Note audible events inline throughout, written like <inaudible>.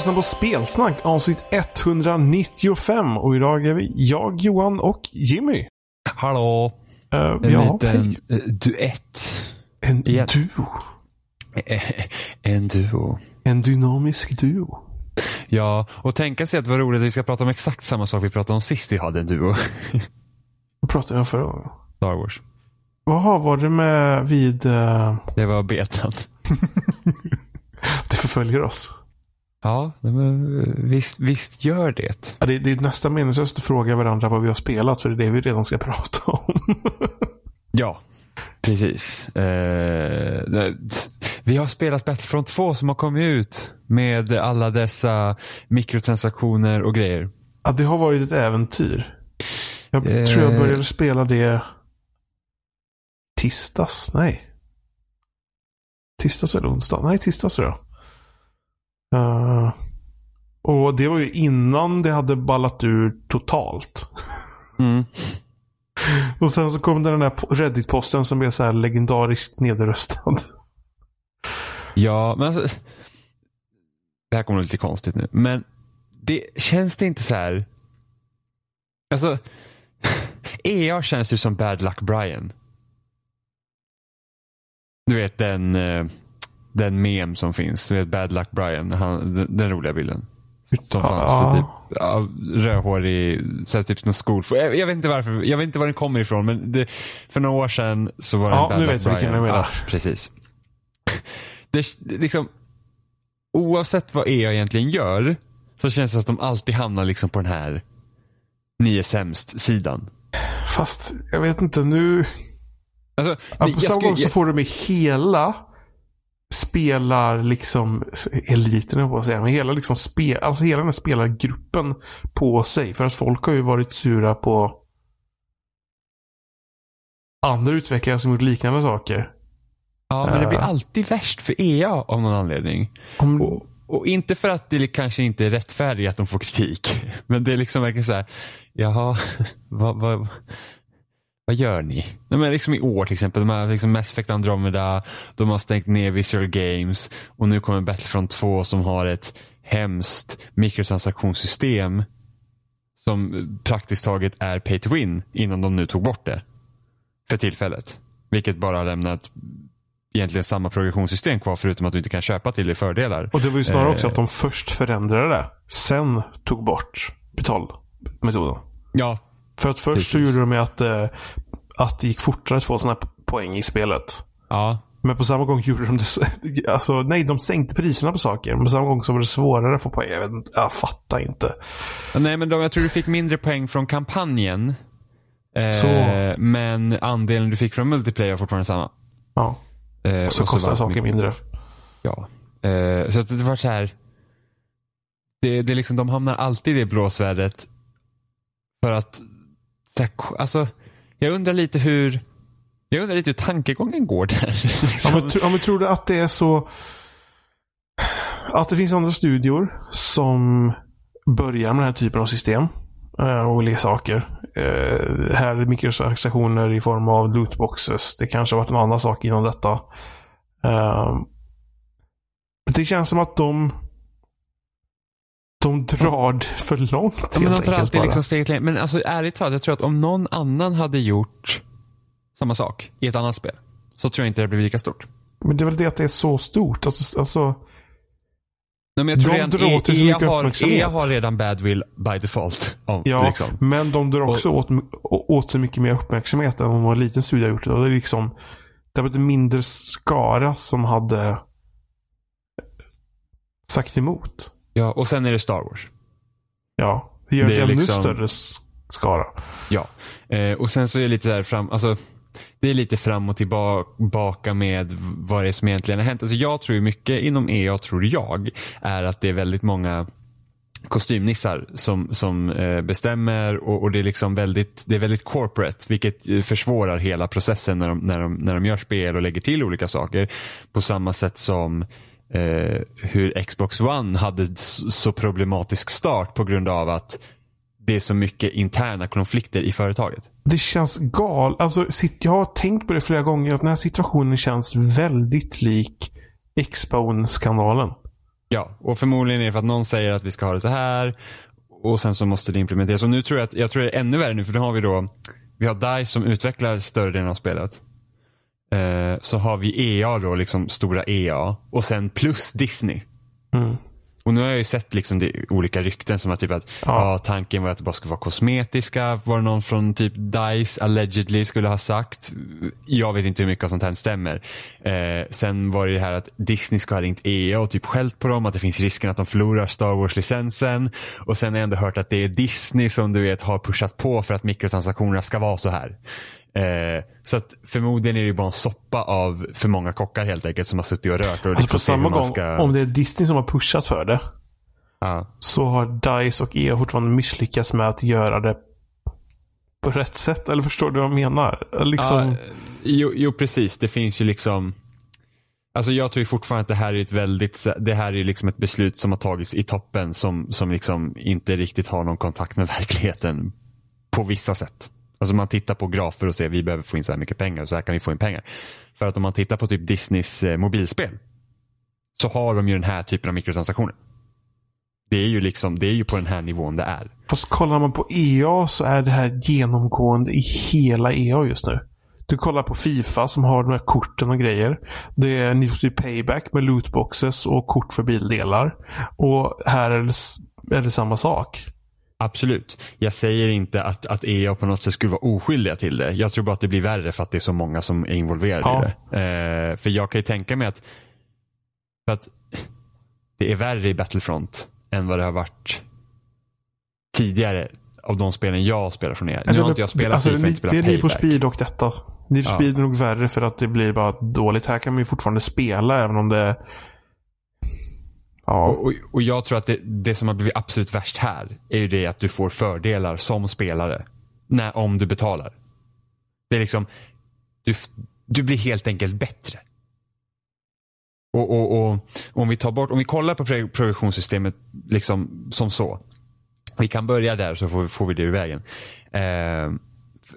på Spelsnack avsnitt 195 och idag är vi jag, Johan och Jimmy. Hallå! Uh, en ja, liten hej. eh, duett. En igen. duo. <laughs> En duo. En dynamisk duo. Ja, och tänka sig att var roligt att vi ska prata om exakt samma sak vi pratade om sist vi hade en duo. <laughs> Vad pratade jag förra gången? Star Wars. Vad var det med vid... eh, Det var betan. <laughs> det förföljer oss? Ja, men eh, visst, visst gör det. Ja, det, det är nästan meningslöst att fråga varandra vad vi har spelat för det är det vi redan ska <laughs> prata om. Ja, precis. Eh, det- vi har spelat Battlefront 2 som har kommit ut med alla dessa mikrotransaktioner och grejer. ja, det har varit ett äventyr. Jag Eh. tror jag började spela det tisdags. Nej. Tisdags eller onsdag? Nej, tisdags tror jag. Eh, och det var ju innan det hade ballat ur totalt. Mm. <laughs> Och sen så kom det den där po- Reddit-posten som blev så här legendariskt nedröstad. <laughs> Ja, men alltså, Det här kommer lite konstigt nu. Men det känns det inte så här. Alltså. <laughs> EA känns ju som Bad Luck Brian. Du vet den, eh, den mem som finns. Du vet Bad Luck Brian. Han, den, den roliga bilden. Som fanns för typ ja, rödhårig, så här, typ någon skol. Jag, jag vet inte varför, jag vet inte var den kommer ifrån men det, för några år sedan så var det Ja, en Bad nu Luck vet jag vilken jag menar. Ja, precis. Det, liksom, oavsett vad EA egentligen gör så känns det att de alltid hamnar liksom på den här ni är sämst-sidan. Fast jag vet inte nu. Alltså, det- på jag samma gång så får du med hela spelar liksom eliten på säga. Men hela liksom spel, alltså hela den här spelargruppen på sig. För att folk har ju varit sura på andra utvecklare som gjort liknande saker. Ja, men det blir Eh. alltid värst för EA av någon anledning. Om, Och, och inte för att det kanske inte är rättfärdigt att de får kritik. <laughs> Men det är liksom verkligen så här, jaha, <laughs> vad, vad, vad gör ni? Nej, men liksom i år till exempel, de har liksom Mass Effect Andromeda, de har stängt ner Visual Games och nu kommer Battlefront 2 som har ett hemskt mikrotransaktionssystem som praktiskt taget är pay to win innan de nu tog bort det. För tillfället. Vilket bara har lämnat egentligen samma progressionssystem kvar förutom att du inte kan köpa till dig fördelar. och det var ju snarare Eh. också att de först förändrade det. Sen tog bort betalmetoden. Ja, För att först så Precis. gjorde de ju att, eh, att det gick fortare att få sådana poäng i spelet. ja, Men på samma gång <laughs> gjorde de det... Alltså, nej, de sänkte priserna på saker. Men på samma gång så var det svårare att få poäng. Jag, vet inte, jag fattar inte. Nej, men de, jag tror du fick mindre poäng från kampanjen. Eh, Så. Men andelen du fick från multiplayer var fortfarande samma. Ja. Eh, Och så kostar var- saker mindre. Ja. Eh, så att det var så här. Det, det är liksom, de hamnar alltid i det blåsvädret. För att, alltså, jag undrar lite hur, jag undrar lite hur tankegången går där. Ja, men, tro- ja, men tror du att det är så... Att det finns andra studior som börjar med den här typen av system. Eh, och olika saker. Eh, här är mikrotransaktioner i form av lootboxes. Det kanske har varit en annan sak inom detta. Eh, det känns som att de de drar det för långt Ja, men de tar alltid bara. liksom steget längre. Men alltså ärligt talat, jag tror att om någon annan hade gjort samma sak i ett annat spel. Så tror jag inte det blir lika stort. Men det är väl det att det är så stort. Alltså, alltså, Nej, men jag tror De redan, drar till så mycket har, uppmärksamhet. EA har redan badwill by default. Om, Ja, liksom. men de drar också åt, åt så mycket mer uppmärksamhet än om en liten studie har gjort det. Det är liksom det var mindre skara som hade sagt emot. Ja, och sen är det Star Wars. Ja, det gör Det är ännu liksom- större skara. Ja. Eh, och sen så är det lite där fram, alltså det är lite fram och tillbaka med vad det är som egentligen har hänt. Alltså jag tror mycket inom EA, tror jag, är att det är väldigt många kostymnissar som, som eh, bestämmer och, och det är liksom väldigt, det är väldigt corporate vilket eh, försvårar hela processen när de, när, de, när de gör spel och lägger till olika saker. På samma sätt som eh, hur Xbox One hade så problematisk start på grund av att det är så mycket interna konflikter i företaget. Det känns gal. Alltså, jag har tänkt på det flera gånger att den här situationen känns väldigt lik Xbone-skandalen. Ja, och förmodligen är det för att någon säger att vi ska ha det så här och sen så måste det implementeras. Och nu tror jag att, jag tror det är ännu värre nu för nu har vi då, vi har DICE som utvecklar större delen av spelet. Eh, så har vi EA då, liksom stora EA och sen plus Disney. Mm. Och nu har jag ju sett liksom det, olika rykten som att, typ att Ja. ja. tanken var att det bara skulle vara kosmetiska. Var det någon från typ DICE allegedly skulle ha sagt. Jag vet inte hur mycket av sånt här stämmer. Eh, sen var det det här att Disney ska ha ringt EA och typ skällt på dem. Att det finns risken att de förlorar Star Wars-licensen. Och sen har jag ändå hört att det är Disney som du vet har pushat på för att mikrotransaktionerna ska vara så här. Eh, så att förmodligen är det bara en soppa av för många kockar helt enkelt som har suttit och rört och Alltså liksom på hur samma gång, ska... om det är Disney som har pushat för det, Ja. så har DICE och EA fortfarande misslyckats med att göra det på rätt sätt. Eller förstår du vad jag menar? Liksom, Ja, jo, jo, precis. Det finns ju liksom Alltså jag tror fortfarande att det här är ett väldigt, det här är liksom ett beslut som har tagits i toppen som, som liksom inte riktigt har någon kontakt med <laughs> verkligheten på vissa sätt. Alltså man tittar på grafer och ser vi behöver få in så här mycket pengar och så här kan vi få in pengar. För att om man tittar på typ Disneys eh, mobilspel så har de ju den här typen av mikrotransaktioner. Det är ju liksom, det är ju på den här nivån det är. Fast kollar man på EA så är det här genomgående i hela EA just nu. Du kollar på Fifa som har de här korten och grejer. Det är Need for Payback med lootboxes och kort för bildelar. Och här är det, är det samma sak. Absolut. Jag säger inte att, att EA på något sätt skulle vara oskyldiga till det. Jag tror bara att det blir värre för att det är så många som är involverade Ja. i det. Eh, för jag kan ju tänka mig att, för att det är värre i Battlefront än vad det har varit tidigare av de spelen jag spelar från EA. Nu har inte jag spelat alltså, FIFA, inte spelat Det är Need for. Speed och detta. Need for Ja. Speed är nog värre för att det blir bara dåligt. Här kan man ju fortfarande spela även om det... Ja. Och, och, och jag tror att det, det som har blivit absolut värst här är ju det att du får fördelar som spelare. När, om du betalar. Det är liksom, du, du blir helt enkelt bättre. Och, och, och om vi tar bort, om vi kollar på progressionssystemet liksom som så. Vi kan börja där så får vi, får vi det ur vägen. Eh,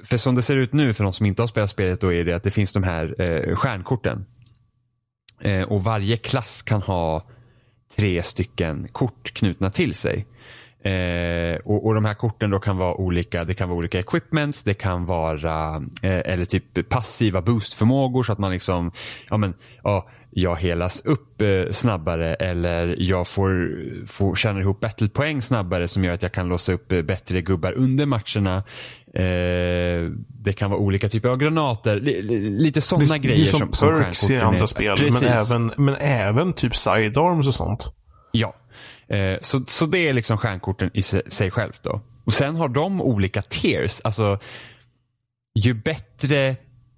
för som det ser ut nu för de som inte har spelat spelet då är det att det finns de här eh, stjärnkorten. Eh, och varje klass kan ha tre stycken kort knutna till sig. Eh, och, och de här korten då kan vara olika, det kan vara olika equipments, det kan vara eh, eller typ passiva boostförmågor så att man liksom, ja men, ja, jag helas upp eh, snabbare eller jag får, får tjäna ihop battlepoäng snabbare som gör att jag kan låsa upp eh, bättre gubbar under matcherna. Eh, det kan vara olika typer av granater, li, li, lite sådana det, grejer det är som, som, perks i andra spel. Precis. Men även, men även typ sidearms och sånt. Ja, eh, så, så det är liksom stjärnkorten i sig, sig självt då. Och sen har de olika tiers, alltså ju bättre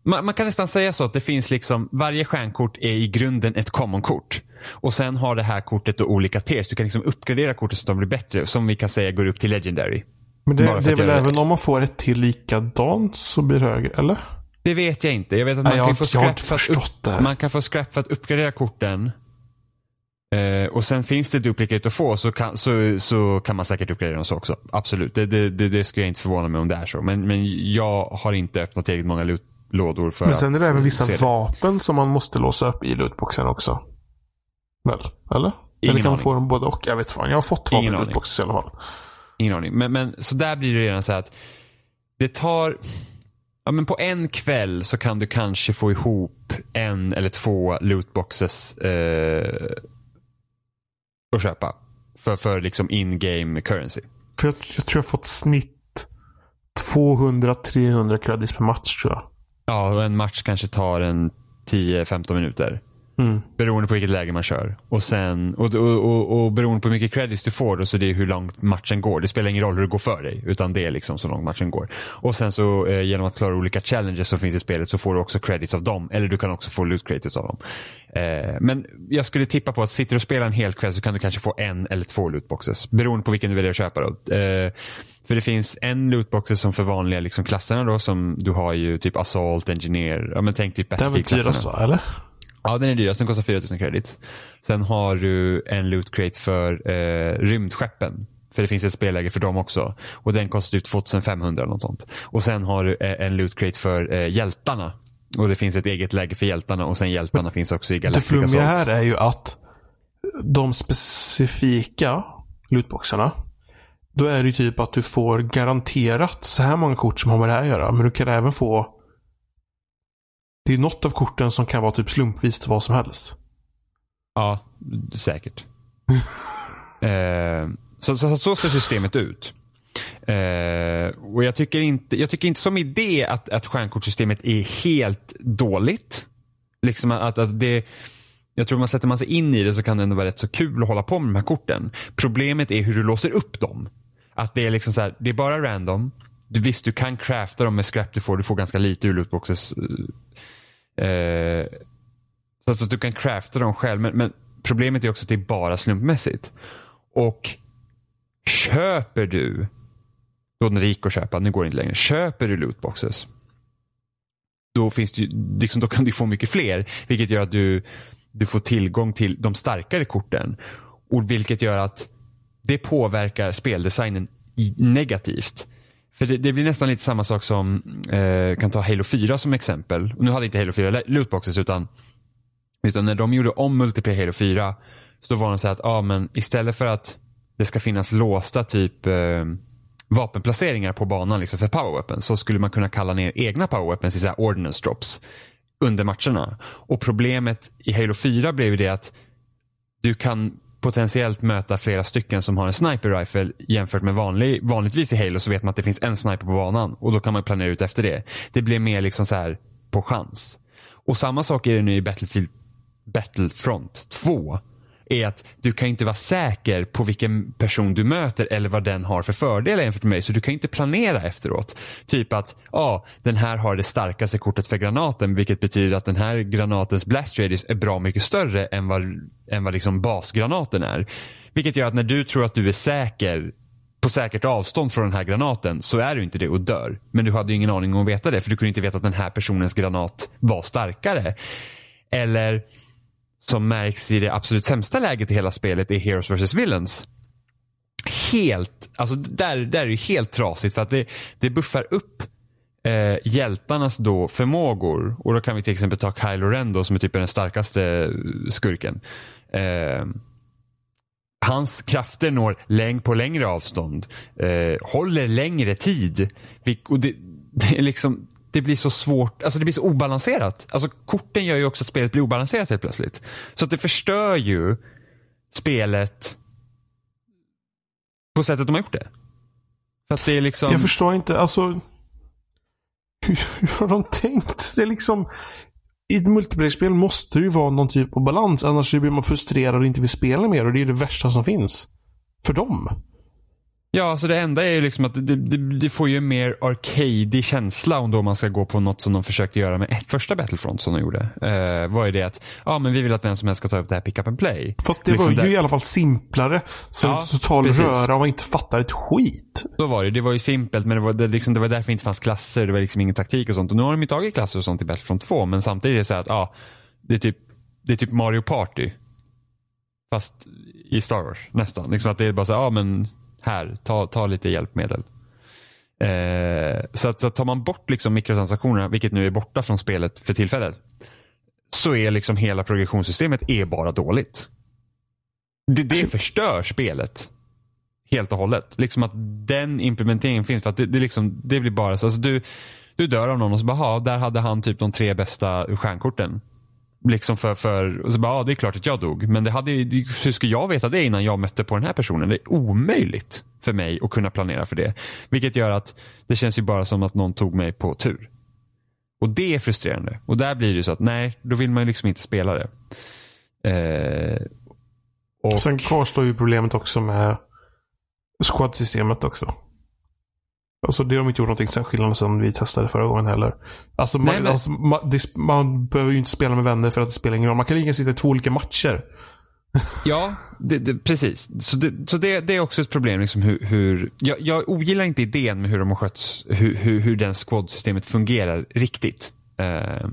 man, man kan nästan säga så att det finns liksom, varje stjärnkort är i grunden ett common-kort. Och sen har det här kortet då olika tiers. Du kan liksom uppgradera kortet så att de blir bättre. Som vi kan säga går upp till legendary. Men det, det är väl även om man får ett till likadant så blir det högre, eller? Det vet jag inte. Jag vet att Nej, man, jag kan få scrap för att upp, man kan få scrap för att uppgradera korten. Eh, och sen finns det duplicate att få så kan, så, så kan man säkert uppgradera dem så också. Absolut, det, det, det, det skulle jag inte förvåna mig om det är så. Men, men jag har inte öppnat tillräckligt många loot, lådor för Men sen är det även vissa vapen som man måste låsa upp i lootboxen också. Väl? Eller? Ingen Eller kan man få dem både och? Jag vet fan. Jag har fått vapen i lootboxen i alla fall. Ingen aning. Men, men så där blir det redan så att det tar, ja men på en kväll så kan du kanske få ihop en eller två lootboxes eh, att köpa. För, för liksom in-game currency. För jag, jag tror jag har fått snitt 200-300 credits per match tror jag. Ja, och en match kanske tar en 10-15 minuter. Mm. Beroende på vilket läge man kör. Och, sen, och, och, och, och beroende på hur mycket credits du får då, så det är hur långt matchen går. Det spelar ingen roll hur det går för dig, utan det är liksom så långt matchen går. Och sen så eh, genom att klara olika challenges som finns i spelet så får du också credits av dem. Eller du kan också få loot credits av dem. Eh, men jag skulle tippa på att sitter du och spelar en hel kväll så kan du kanske få en eller två lootboxes. Beroende på vilken du väljer att köpa då. Eh, för det finns en lootboxes som för vanliga liksom, klasserna då som du har ju typ Assault, Engineer, ja men tänk typ Det är väl Battlefield-klasserna. dyrast va? Eller? Ja, den är dyrast. Den kostar 4000 credits. Sen har du en loot crate för eh, rymdskeppen. För det finns ett spelläge för dem också. Och den kostar typ 2500 eller något sånt. Och sen har du eh, en loot crate för eh, hjältarna. Och det finns ett eget läge för hjältarna och sen hjältarna finns också i Det Galactic flummiga här är ju att de specifika lootboxarna. Då är det ju typ att du får garanterat så här många kort som har med det här att göra. Men du kan även få det är något av korten som kan vara typ slumpvis vad som helst. Ja, säkert. <laughs> eh, så, så, så ser systemet ut. Eh, och jag tycker, inte, jag tycker inte som idé att, att stjärnkortssystemet är helt dåligt. Liksom att, att det, jag tror man sätter man sig in i det så kan det ändå vara rätt så kul att hålla på med de här korten. Problemet är hur du låser upp dem. Att det är liksom så här, det är bara random. Du, visst, du kan crafta dem med scrap du får. Du får ganska lite ur lootboxes. Eh, så att, så att du kan crafta dem själv. Men, men problemet är också att det är bara slumpmässigt. Och köper du, då när det gick att köpa, nu går det inte längre. Köper du lootboxes. Då, finns det, liksom, då kan du få mycket fler. Vilket gör att du, du får tillgång till de starkare korten. Och vilket gör att det påverkar speldesignen negativt. För det, det, blir nästan lite samma sak som, eh, kan ta Halo 4 som exempel. nu hade inte Halo 4 lootboxes utan, utan när de gjorde om multiplayer Halo 4 så var de så att, ah, men istället för att det ska finnas låsta typ eh, vapenplaceringar på banan liksom, för powerweapons så skulle man kunna kalla ner egna powerweapons i så här ordnance drops under matcherna. Och problemet i Halo 4 blev ju det att du kan potentiellt möta flera stycken som har en sniper rifle jämfört med vanlig, vanligtvis i Halo så vet man att det finns en sniper på banan och då kan man planera ut efter det. Det blir mer liksom så här på chans. Och samma sak är det nu i Battlefield Battlefront 2 är att du kan inte vara säker på vilken person du möter eller vad den har för fördelar jämfört med mig. Så du kan inte planera efteråt. Typ att, ja, ah, den här har det starkaste kortet för granaten vilket betyder att den här granatens blast radius är bra mycket större än vad, än vad liksom basgranaten är. Vilket gör att när du tror att du är säker på säkert avstånd från den här granaten så är du inte det och dör. Men du hade ju ingen aning om att veta det för du kunde inte veta att den här personens granat var starkare. Eller som märks i det absolut sämsta läget i hela spelet är Heroes vs Villains. Helt, alltså där, där är det helt trasigt för att det, det buffar upp eh, hjältarnas då förmågor. Och då kan vi till exempel ta Kylo Ren då, som är typ den starkaste skurken. Eh, hans krafter når läng på längre avstånd. Eh, håller längre tid. Och det, det, är liksom, det blir så svårt, alltså det blir så obalanserat. Alltså korten gör ju också att spelet blir obalanserat helt plötsligt. Så att det förstör ju spelet på sättet de har gjort det. För att det är liksom... Jag förstår inte, alltså. Hur, <laughs> hur har de tänkt? Det är liksom. I ett multiplayer-spel måste det ju vara någon typ av balans. Annars blir man frustrerad och inte vill spela mer. Och det är det värsta som finns. För dem. Ja, alltså det enda är ju liksom att det, det, det får ju en mer arcade känsla om då man ska gå på något som de försökte göra med ett första Battlefront som de gjorde. Uh, var ju det att, ja men vi vill att vem som helst ska ta upp det här pick up and play. Fast det liksom var ju där... i alla fall simplare. Så ja, total precis. röra och man inte fattar ett skit. Så var det. Det var ju simpelt men det var, det, liksom, det var därför det inte fanns klasser. Det var liksom ingen taktik och sånt. Och nu har de ju tagit klasser och sånt i Battlefront 2 men samtidigt är det så att, ja, det är typ, det är typ Mario Party. Fast i Star Wars nästan. Liksom att det är bara så ja men här, ta, ta lite hjälpmedel. Eh, så, att, så att tar man bort liksom mikrotransaktionerna, vilket nu är borta från spelet för tillfället, så är liksom hela progressionssystemet är bara dåligt. Det, det alltså- förstör spelet. Helt och hållet. Liksom att den implementeringen finns för att det, det, liksom, det blir bara så. Alltså du, du dör av någon och så bara, där hade han typ de tre bästa stjärnkorten. Liksom för, för och så bara, ja det är klart att jag dog. Men det hade, hur skulle jag veta det innan jag mötte på den här personen? Det är omöjligt för mig att kunna planera för det. Vilket gör att det känns ju bara som att någon tog mig på tur. Och det är frustrerande. Och där blir det ju så att nej, då vill man ju liksom inte spela det. Eh, och... Sen kvarstår ju problemet också med squad-systemet också. Alltså det har de inte gjort någonting särskilt sen vi testade förra gången heller. Alltså, man, Nej, alltså man, det, man, behöver ju inte spela med vänner för att det spelar ingen roll. Man kan lika sitta i två olika matcher. <laughs> ja, det, det, precis. Så, det, så det, det, är också ett problem. Liksom hur, hur jag, jag ogillar inte idén med hur de har skötts, hur, hur, hur den squad-systemet fungerar riktigt. Uh,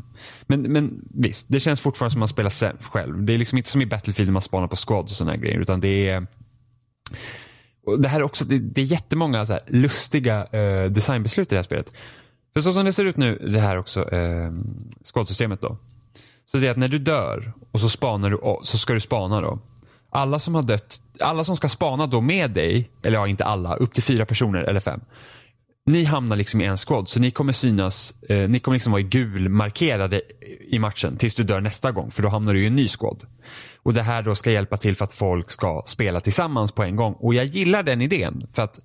men, men visst, det känns fortfarande som man spelar själv. Det är liksom inte som i Battlefield när man spanar på squad och sådana grejer. Utan det är det här är också, det, det är jättemånga så här lustiga eh, designbeslut i det här spelet. För så som det ser ut nu, det här också, eh, skådsystemet då. Så det är att när du dör och så spanar du, så ska du spana då. alla som har dött, alla som ska spana då med dig, eller ja inte alla, upp till fyra personer eller fem. Ni hamnar liksom i en squad så ni kommer synas, eh, ni kommer liksom vara gulmarkerade gul markerade i matchen tills du dör nästa gång för då hamnar du i en ny squad. Och det här då ska hjälpa till för att folk ska spela tillsammans på en gång och jag gillar den idén för att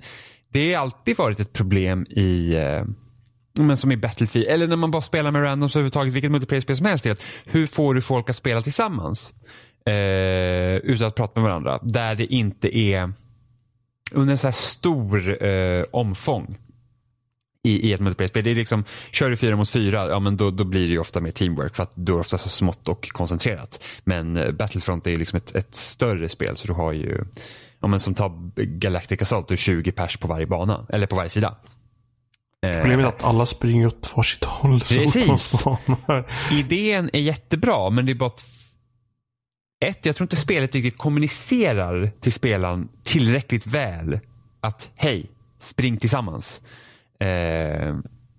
det har alltid varit ett problem i eh, men som i Battlefield, eller när man bara spelar med randoms överhuvudtaget, vilket multiplayer-spel som helst. Att hur får du folk att spela tillsammans? Eh, utan att prata med varandra. Där det inte är under en så här stor eh, omfång i, i ett multiplayer-spel. Det är liksom, kör du fyra mot fyra, ja men då, då blir det ju ofta mer teamwork för att då är ofta så smått och koncentrerat. Men eh, Battlefront är ju liksom ett, ett, större spel så du har ju, ja men som tar Galactic Assault, du är 20 pers på varje bana, eller på varje sida. Problemet är att alla springer åt varsitt håll spanar. Idén är jättebra men det är bara att ett, jag tror inte spelet riktigt kommunicerar till spelaren tillräckligt väl att hej, spring tillsammans. Eh,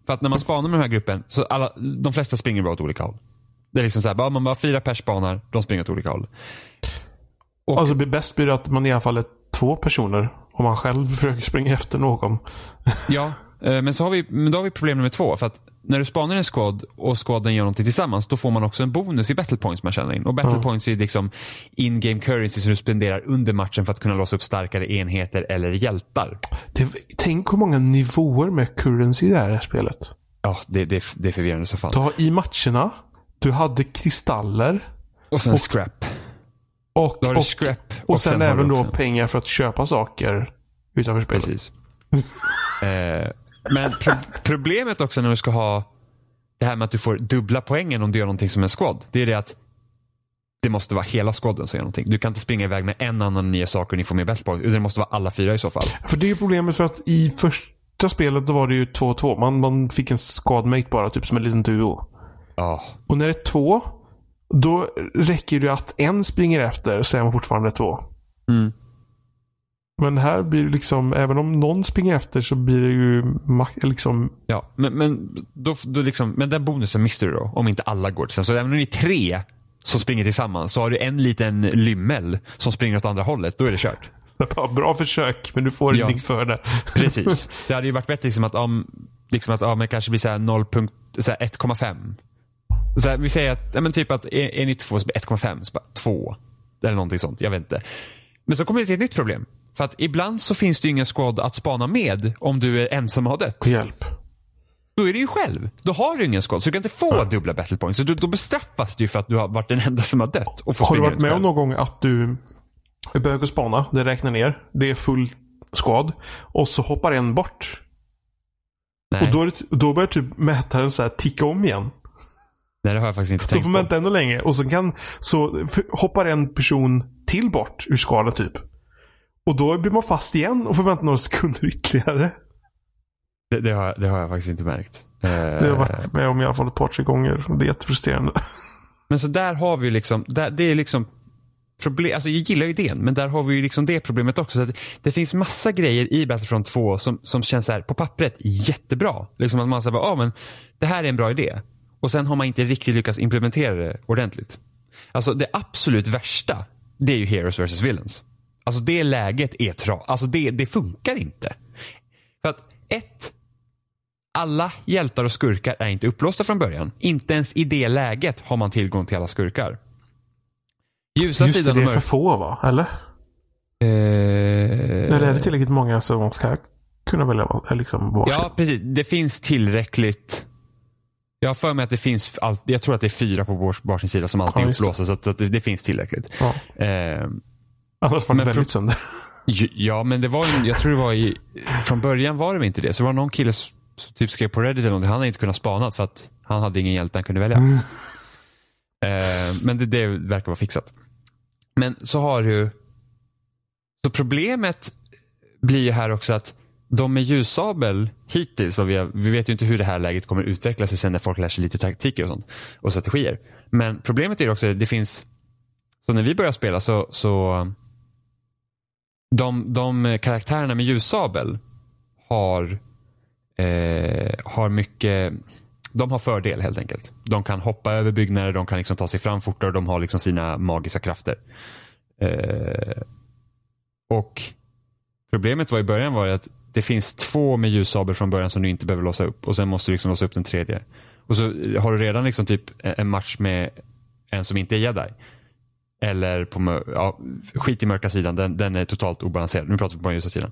för att när man spanar med den här gruppen, så alla, de flesta springer bara åt olika håll. Det är liksom så här, bara, man bara fyra pers spanar, de springer åt olika håll. Och, alltså bäst blir det att man i alla fall är två personer. Om man själv <laughs> försöker springa efter någon. Ja, Eh, men, så har vi, men då har vi problem nummer två. För att när du spanar en squad och squaden gör någonting tillsammans, då får man också en bonus i battle points man tjänar in. Och battle mm. points är liksom in-game currency som du spenderar under matchen för att kunna låsa upp starkare enheter eller hjältar. Det, tänk hur många nivåer med currency det är i det här spelet. Ja, det, det, det är förvirrande så fan. Du har i matcherna, du hade kristaller. Och sen och, scrap. Och, och, scrap, och, och sen, sen även då pengar för att köpa saker utanför spelet. Precis. <laughs> eh, men pro problemet också när du ska ha det här med att du får dubbla poängen om du gör någonting som en squad. Det är det att det måste vara hela squaden som gör någonting. Du kan inte springa iväg med en annan nya saker och ni får med bäst utan det måste vara alla fyra i så fall. För det är problemet för att i första spelet då var det ju 2-2. Man, man fick en squadmate bara, typ som en liten duo. Ja. Och när det är två, då räcker det att en springer efter så är man fortfarande två. Mm. Men här blir det liksom, även om någon springer efter så blir det ju liksom... Ja, men, men, då, då liksom, men den bonusen mister du då, om inte alla går tillsammans. Så även om ni är tre som springer tillsammans så har du en liten lymmel som springer åt andra hållet. Då är det kört. <laughs> Bra försök, men du får ja. ingenting för det. <laughs> Precis. Det hade ju varit bättre liksom att om liksom att, ja, men kanske blir så 1,5. vi säger att, ja, men typ att är, är ni två så blir 1,5, så bara 2. Eller någonting sånt, jag vet inte. Men så kommer det till ett nytt problem. För att ibland så finns det ingen squad att spana med om du är ensam och har dött. Hjälp. Då är du ju själv. Då har du ingen squad så du kan inte få ja. dubbla battle points. Så då, då bestraffas du för att du har varit den enda som har dött. Och har du varit med om någon gång att du börjar gå spana, det räknar ner, det är full squad och så hoppar en bort. Nej. Och då, det, då börjar typ mätaren så här ticka om igen. Nej, det har jag faktiskt inte tänkt på. Då får man vänta ännu längre och så, kan, så hoppar en person till bort ur skadan typ. Och då blir man fast igen och får vänta några sekunder ytterligare. Det, det, har, det har jag faktiskt inte märkt. Det har jag varit med om i alla fall ett par, tre gånger. Och det är jättefrustrerande. Men så där har vi liksom, där, det är liksom problem, alltså jag gillar idén, men där har vi ju liksom det problemet också. Så det, finns massa grejer i Battlefront 2 som, som känns så här, på pappret jättebra. Liksom att man säger, ja men det här är en bra idé. Och sen har man inte riktigt lyckats implementera det ordentligt. Alltså det absolut värsta, det är ju Heroes vs Villains. Alltså det läget är tra Alltså det, det funkar inte. För att ett, alla hjältar och skurkar är inte upplåsta från början. Inte ens i det läget har man tillgång till alla skurkar. Ljusa Just sidan det, det är för få va? Eller? Eh... Eller är det tillräckligt många som ska kunna välja liksom varsin? Ja, precis. Det finns tillräckligt. Jag har för mig att det finns, all... jag tror att det är fyra på varsin sida som alltid ja, upplåses. Så, att, så att det, det, finns tillräckligt. Ja. Eh... Annars var det väldigt sönder. Ja, men det var ju, jag tror det var i, från början var det inte det. Så det var någon kille som typ skrev på Reddit eller någonting. Han hade inte kunnat spana för att han hade ingen hjälte han kunde välja. Mm. <laughs> Eh, men det, det verkar vara fixat. Men så har du, så problemet blir ju här också att de med ljussabel hittills, vad vi, har, vi vet ju inte hur det här läget kommer utveckla sig sen när folk lär sig lite taktiker och sånt och strategier. Men problemet är också att det finns, så när vi börjar spela så, så de, de karaktärerna med ljussabel har, eh, har mycket de har fördel helt enkelt. De kan hoppa över byggnader, de kan liksom ta sig fram fortare och de har liksom sina magiska krafter. Eh, och problemet var i början var att det finns två med ljussabel från början som du inte behöver låsa upp och sen måste du liksom låsa upp den tredje. Och så har du redan liksom typ en match med en som inte är jedi. Eller på ja, skit i mörka sidan, den, den är totalt obalanserad. Nu pratar vi på den ljusa sidan.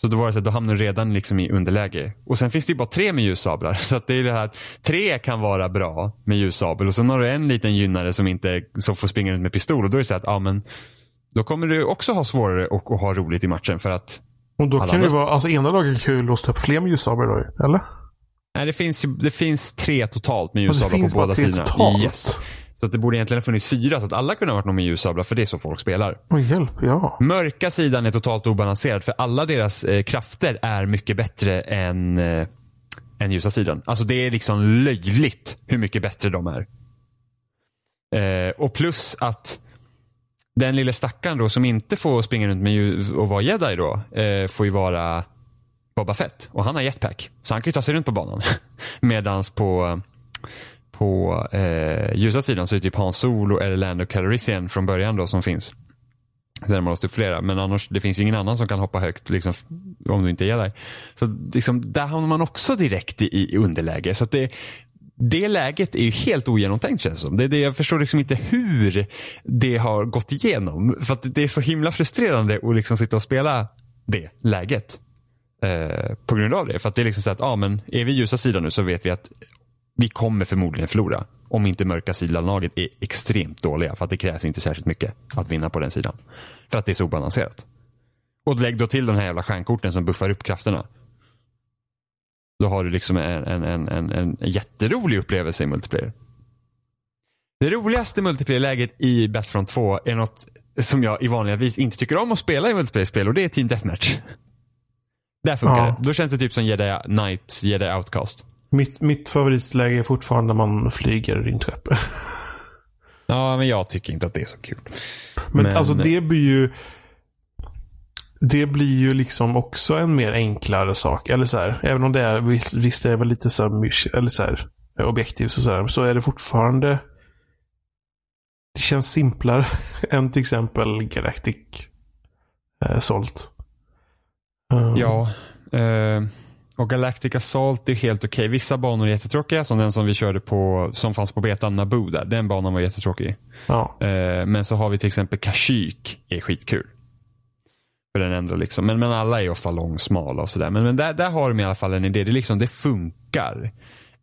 Så då var det så att då hamnar du redan liksom i underläge. Och sen finns det ju bara tre med ljussablar. <laughs> Så att det är det här att tre kan vara bra med ljussabel och sen har du en liten gynnare som inte som får springa runt med pistol och då är det så att ja men då kommer du också ha svårare att, att ha roligt i matchen för att och då kan det vara, alltså ena laget kan ju låsa upp fler med ljussablar då, eller? Nej, det finns, det finns tre totalt med ljussablar på båda sidorna. Totalt. Yes. Så att det borde egentligen ha funnits fyra så att alla kunde ha varit någon med ljussablar för det är så folk spelar. Oj, hjälp, ja. Mörka sidan är totalt obalanserad för alla deras eh, krafter är mycket bättre än, eh, än ljusa sidan. Alltså det är liksom löjligt hur mycket bättre de är. Eh, och plus att den lilla stackaren då som inte får springa runt med och vara jedi då eh, får ju vara Boba Fett och han har jetpack. Så han kan ju ta sig runt på banan. <laughs> Medans på på eh, ljusa sidan så är det typ Hans Solo eller Lando Calrissian från början då som finns. Där man måste upp flera. Men annars, det finns ju ingen annan som kan hoppa högt liksom, om du inte är där. Så liksom, där hamnar man också direkt i, i underläge. Så det, det läget är ju helt ogenomtänkt känns det som. Det, det, jag förstår liksom inte hur det har gått igenom. För att det är så himla frustrerande att liksom sitta och spela det läget. Eh, på grund av det. För att det är liksom så att, ja men är vi ljusa sidan nu så vet vi att vi kommer förmodligen förlora. Om inte mörka sidan-laget är extremt dåliga. För att det krävs inte särskilt mycket att vinna på den sidan. För att det är så obalanserat. Och lägg då till den här jävla stjärnkorten som buffar upp krafterna. Då har du liksom en, en, en, en, en jätterolig upplevelse i multiplayer. Det roligaste multiplayer-läget i Battlefront 2 är något som jag i vanliga vis inte tycker om att spela i multiplayer-spel och det är Team Deathmatch. Där funkar ja. det. Då känns det typ som Jedi Knight, Jedi Outcast. Mitt, mitt favoritläge är fortfarande när man flyger rymdskepp. ja, men jag tycker inte att det är så kul. Men, men alltså det blir ju det blir ju liksom också en mer enklare sak. Eller så här, även om det är, visst, visst det är väl lite så här, eller så här, objektivt och så här, så är det fortfarande det känns simplare <laughs> än till exempel Galactic eh, Salt. Um. Ja. Eh, och Galactic Assault är helt okej. Okay. Vissa banor är jättetråkiga, som den som vi körde på, som fanns på betan, Naboo där. Den banan var jättetråkig. Ja. Eh, men så har vi till exempel Kashyyyk, är skitkul. För den ändå liksom. men, men alla är ofta långsmala och sådär. Men, men där, där har de i alla fall en idé. Det, liksom, det funkar.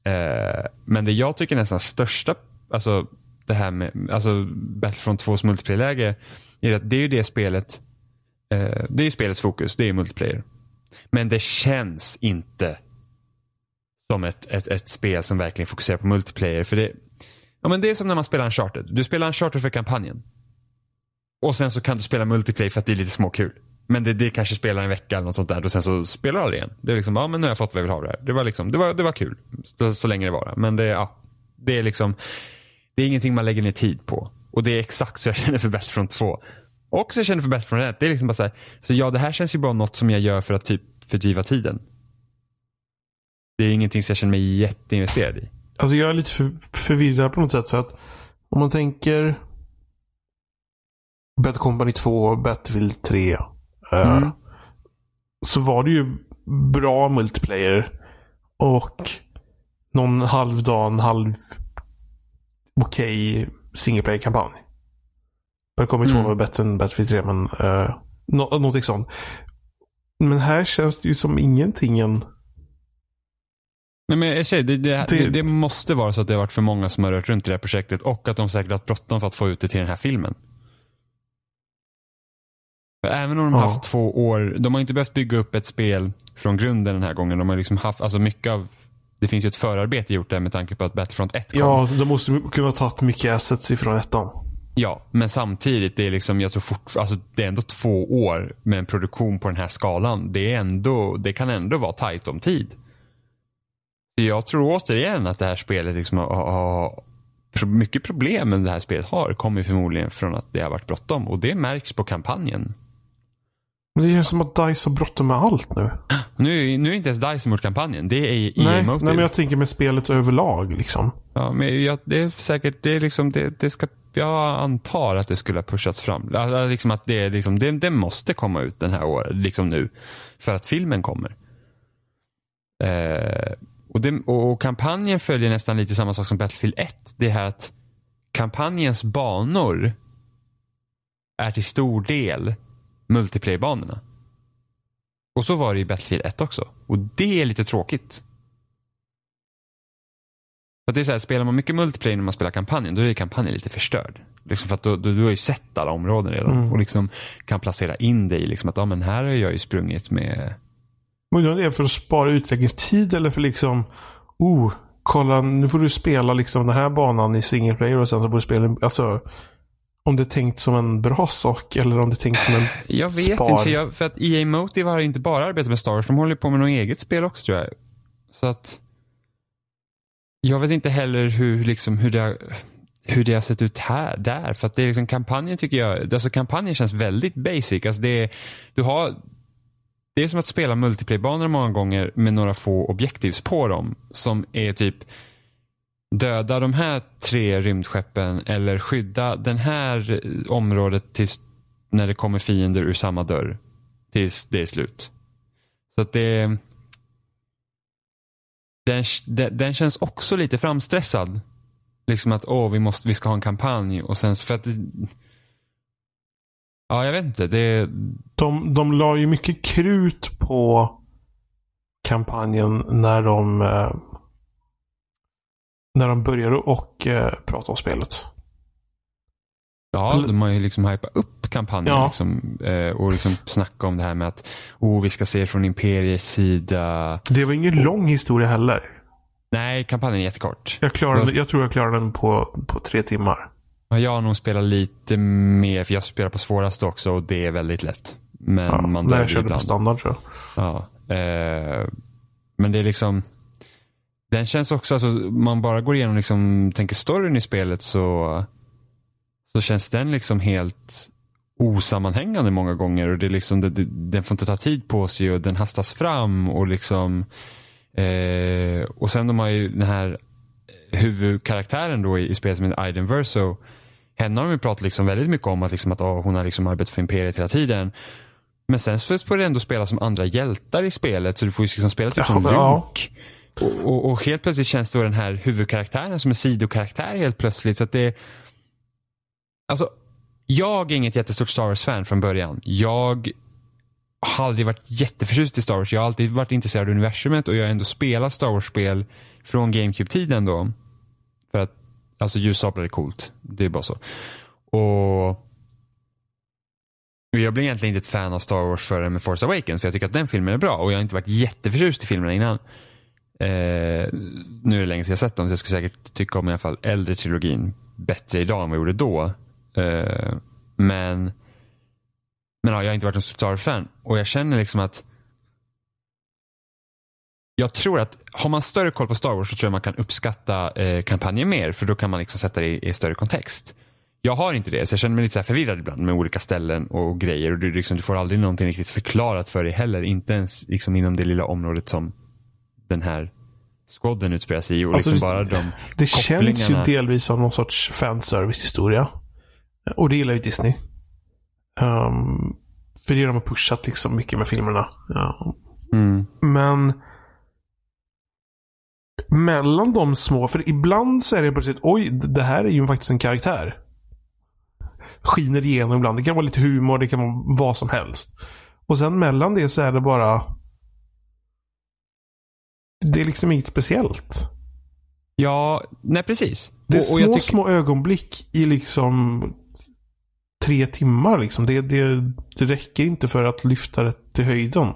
Eh, men det jag tycker nästan största, alltså det här med alltså Battlefront 2s multiplayer-läge, är att det är ju det spelet, eh, det är ju spelets fokus, det är multiplayer. Men det känns inte som ett, ett, ett spel som verkligen fokuserar på multiplayer. För det, ja, men det är som när man spelar en charter. Du spelar en charter för kampanjen. Och sen så kan du spela multiplayer för att det är lite småkul. Men det, det kanske spelar en vecka eller något sånt där och sen så spelar du aldrig igen. Det är liksom, ja men nu har jag fått vad jag vill ha det här. Det var liksom, det var, det var kul. Så, så länge det var Men det, ja. Det är liksom, det är ingenting man lägger ner tid på. Och det är exakt så jag känner för Battlefront 2. Och så jag känner för Best Front 1. Det är liksom bara så här, så ja det här känns ju bara något som jag gör för att typ fördriva tiden. Det är ingenting som jag känner mig jätteinvesterad i. Alltså jag är lite för, förvirrad på något sätt för att om man tänker Better Company 2, Battlefield 3. Uh, mm. Så var det ju bra multiplayer. Och någon halvdan, halv okej okay single player-kampanj. Better Company mm. 2 var bättre än Battlefield 3 men uh, no någonting sånt. Men här känns det ju som ingenting än... Nej, men jag säger, det, det, det, det, måste vara så att det har varit för många som har rört runt i det här projektet och att de säkert har bråttom för att få ut det till den här filmen. För även om de har ja. haft två år, de har inte behövt bygga upp ett spel från grunden den här gången. De har liksom haft, alltså mycket av, det finns ju ett förarbete gjort där med tanke på att Battlefront 1 kom. Ja, de måste kunna ha tagit mycket assets ifrån ettan. Ja, men samtidigt, det är liksom, jag tror fort, alltså det är ändå två år med en produktion på den här skalan. Det, är ändå, det kan ändå vara tajt om tid. Så jag tror återigen att det här spelet liksom har, har mycket problem med det här spelet har kommer förmodligen från att det har varit bråttom och det märks på kampanjen. Men det känns som att DICE har bråttom med allt nu. <gasps> Nu, nu är inte ens DICE gjort kampanjen. Det är EA nej, Nej, men jag tänker med spelet överlag liksom. Ja, men jag, det är säkert, det är liksom, det, det ska jag antar att det skulle ha pushats fram. Alltså, alltså liksom att det, liksom, det, det måste komma ut den här året, liksom nu. För att filmen kommer. Eh, och, det, och, kampanjen följer nästan lite samma sak som Battlefield 1. Det här att kampanjens banor är till stor del multiplayer-banorna. Och så var det i Battlefield 1 också. Och det är lite tråkigt. För det är så här, spelar man mycket multiplayer när man spelar kampanjen, då är kampanjen lite förstörd. Liksom för att då, då, du har ju sett alla områden redan mm. och liksom kan placera in dig. Liksom att ja, men här har jag ju sprungit med... Men är det för att spara utvecklingstid eller för liksom, oh, kolla nu får du spela liksom den här banan i single player och sen så får du spela, alltså om det är tänkt som en bra sak eller om det är tänkt som en <sighs> Jag vet spar. inte, för, jag, för att EA Motive har inte bara arbetat med Star Wars, de håller på med något eget spel också tror jag. Så att jag vet inte heller hur, liksom, hur, det har, hur det har sett ut här, där. För att det är liksom kampanjen tycker jag, alltså kampanjen känns väldigt basic. Alltså det, är, du har, det är som att spela multiplayer-banor många gånger med några få objektivs på dem. Som är typ döda de här tre rymdskeppen eller skydda den här området tills när det kommer fiender ur samma dörr. Tills det är slut. Så att det den, den, den, känns också lite framstressad. Liksom att åh, vi, måste, vi ska ha en kampanj och sen för att Ja, jag vet inte. Det... De, de la ju mycket krut på kampanjen när de eh, när de började och eh, prata om spelet. Ja, de har ju liksom hypat upp kampanjen ja. liksom, eh, och liksom snacka om det här med att oh, vi ska se från Imperiets sida. Det var ingen och... lång historia heller. Nej, kampanjen är jättekort. Jag, klarade, jag... jag tror jag klarade den på, på tre timmar. Ja, jag har nog spelat lite mer, för jag spelar på svåraste också och det är väldigt lätt. Men ja, man dör jag körde på standard tror jag. Ja, eh, men det är liksom den känns också, alltså man bara går igenom liksom, tänker storyn i spelet så så känns den liksom helt osammanhängande många gånger och det är liksom, det, det, den får inte ta tid på sig och den hastas fram och liksom eh, och sen de har ju den här huvudkaraktären då i, i spelet som heter Aiden Verso henne har de ju pratat liksom väldigt mycket om att, liksom att oh, hon har liksom arbetat för Imperiet hela tiden. Men sen så får du ändå spela som andra hjältar i spelet så du får ju liksom spela typ som Luke. Ja. Och, och, och, helt plötsligt känns då den här huvudkaraktären som en sidokaraktär helt plötsligt. Så att det, Alltså, jag är inget jättestort Star Wars-fan från början. Jag har aldrig varit jätteförtjust i Star Wars. Jag har alltid varit intresserad av universumet och jag har ändå spelat Star Wars-spel från GameCube-tiden då. För att, alltså ljussablar är coolt. Det är bara så. Och jag blev egentligen inte ett fan av Star Wars förrän med Force Awakens. För jag tycker att den filmen är bra och jag har inte varit jätteförtjust i filmerna innan. Eh, nu är det länge sedan jag sett dem så jag skulle säkert tycka om i alla fall äldre trilogin bättre idag än vad jag gjorde då. Uh, men men ja, jag har inte varit en Star Wars-fan och jag känner liksom att jag tror att har man större koll på Star Wars så tror jag man kan uppskatta eh, kampanjen mer för då kan man liksom sätta det i, i större kontext. Jag har inte det så jag känner mig lite så förvirrad ibland med olika ställen och grejer och du, liksom, du får aldrig någonting riktigt förklarat för dig heller. Inte ens liksom, inom det lilla området som den här squaden utspelar sig i och alltså, liksom bara de Det känns ju delvis som någon sorts fanservice-historia. Och det gillar ju Disney. Um, för det har de pushat liksom mycket med filmerna. Ja. Mm. Men mellan de små, för ibland så är det plötsligt, oj, det här är ju faktiskt en karaktär. Skiner igenom ibland. Det kan vara lite humor, det kan vara vad som helst. Och sen mellan det så är det bara det är liksom inget speciellt. Ja, nej precis. Det är små, tycker... små ögonblick i liksom tre timmar. Liksom. Det, det, det räcker inte för att lyfta det till höjden.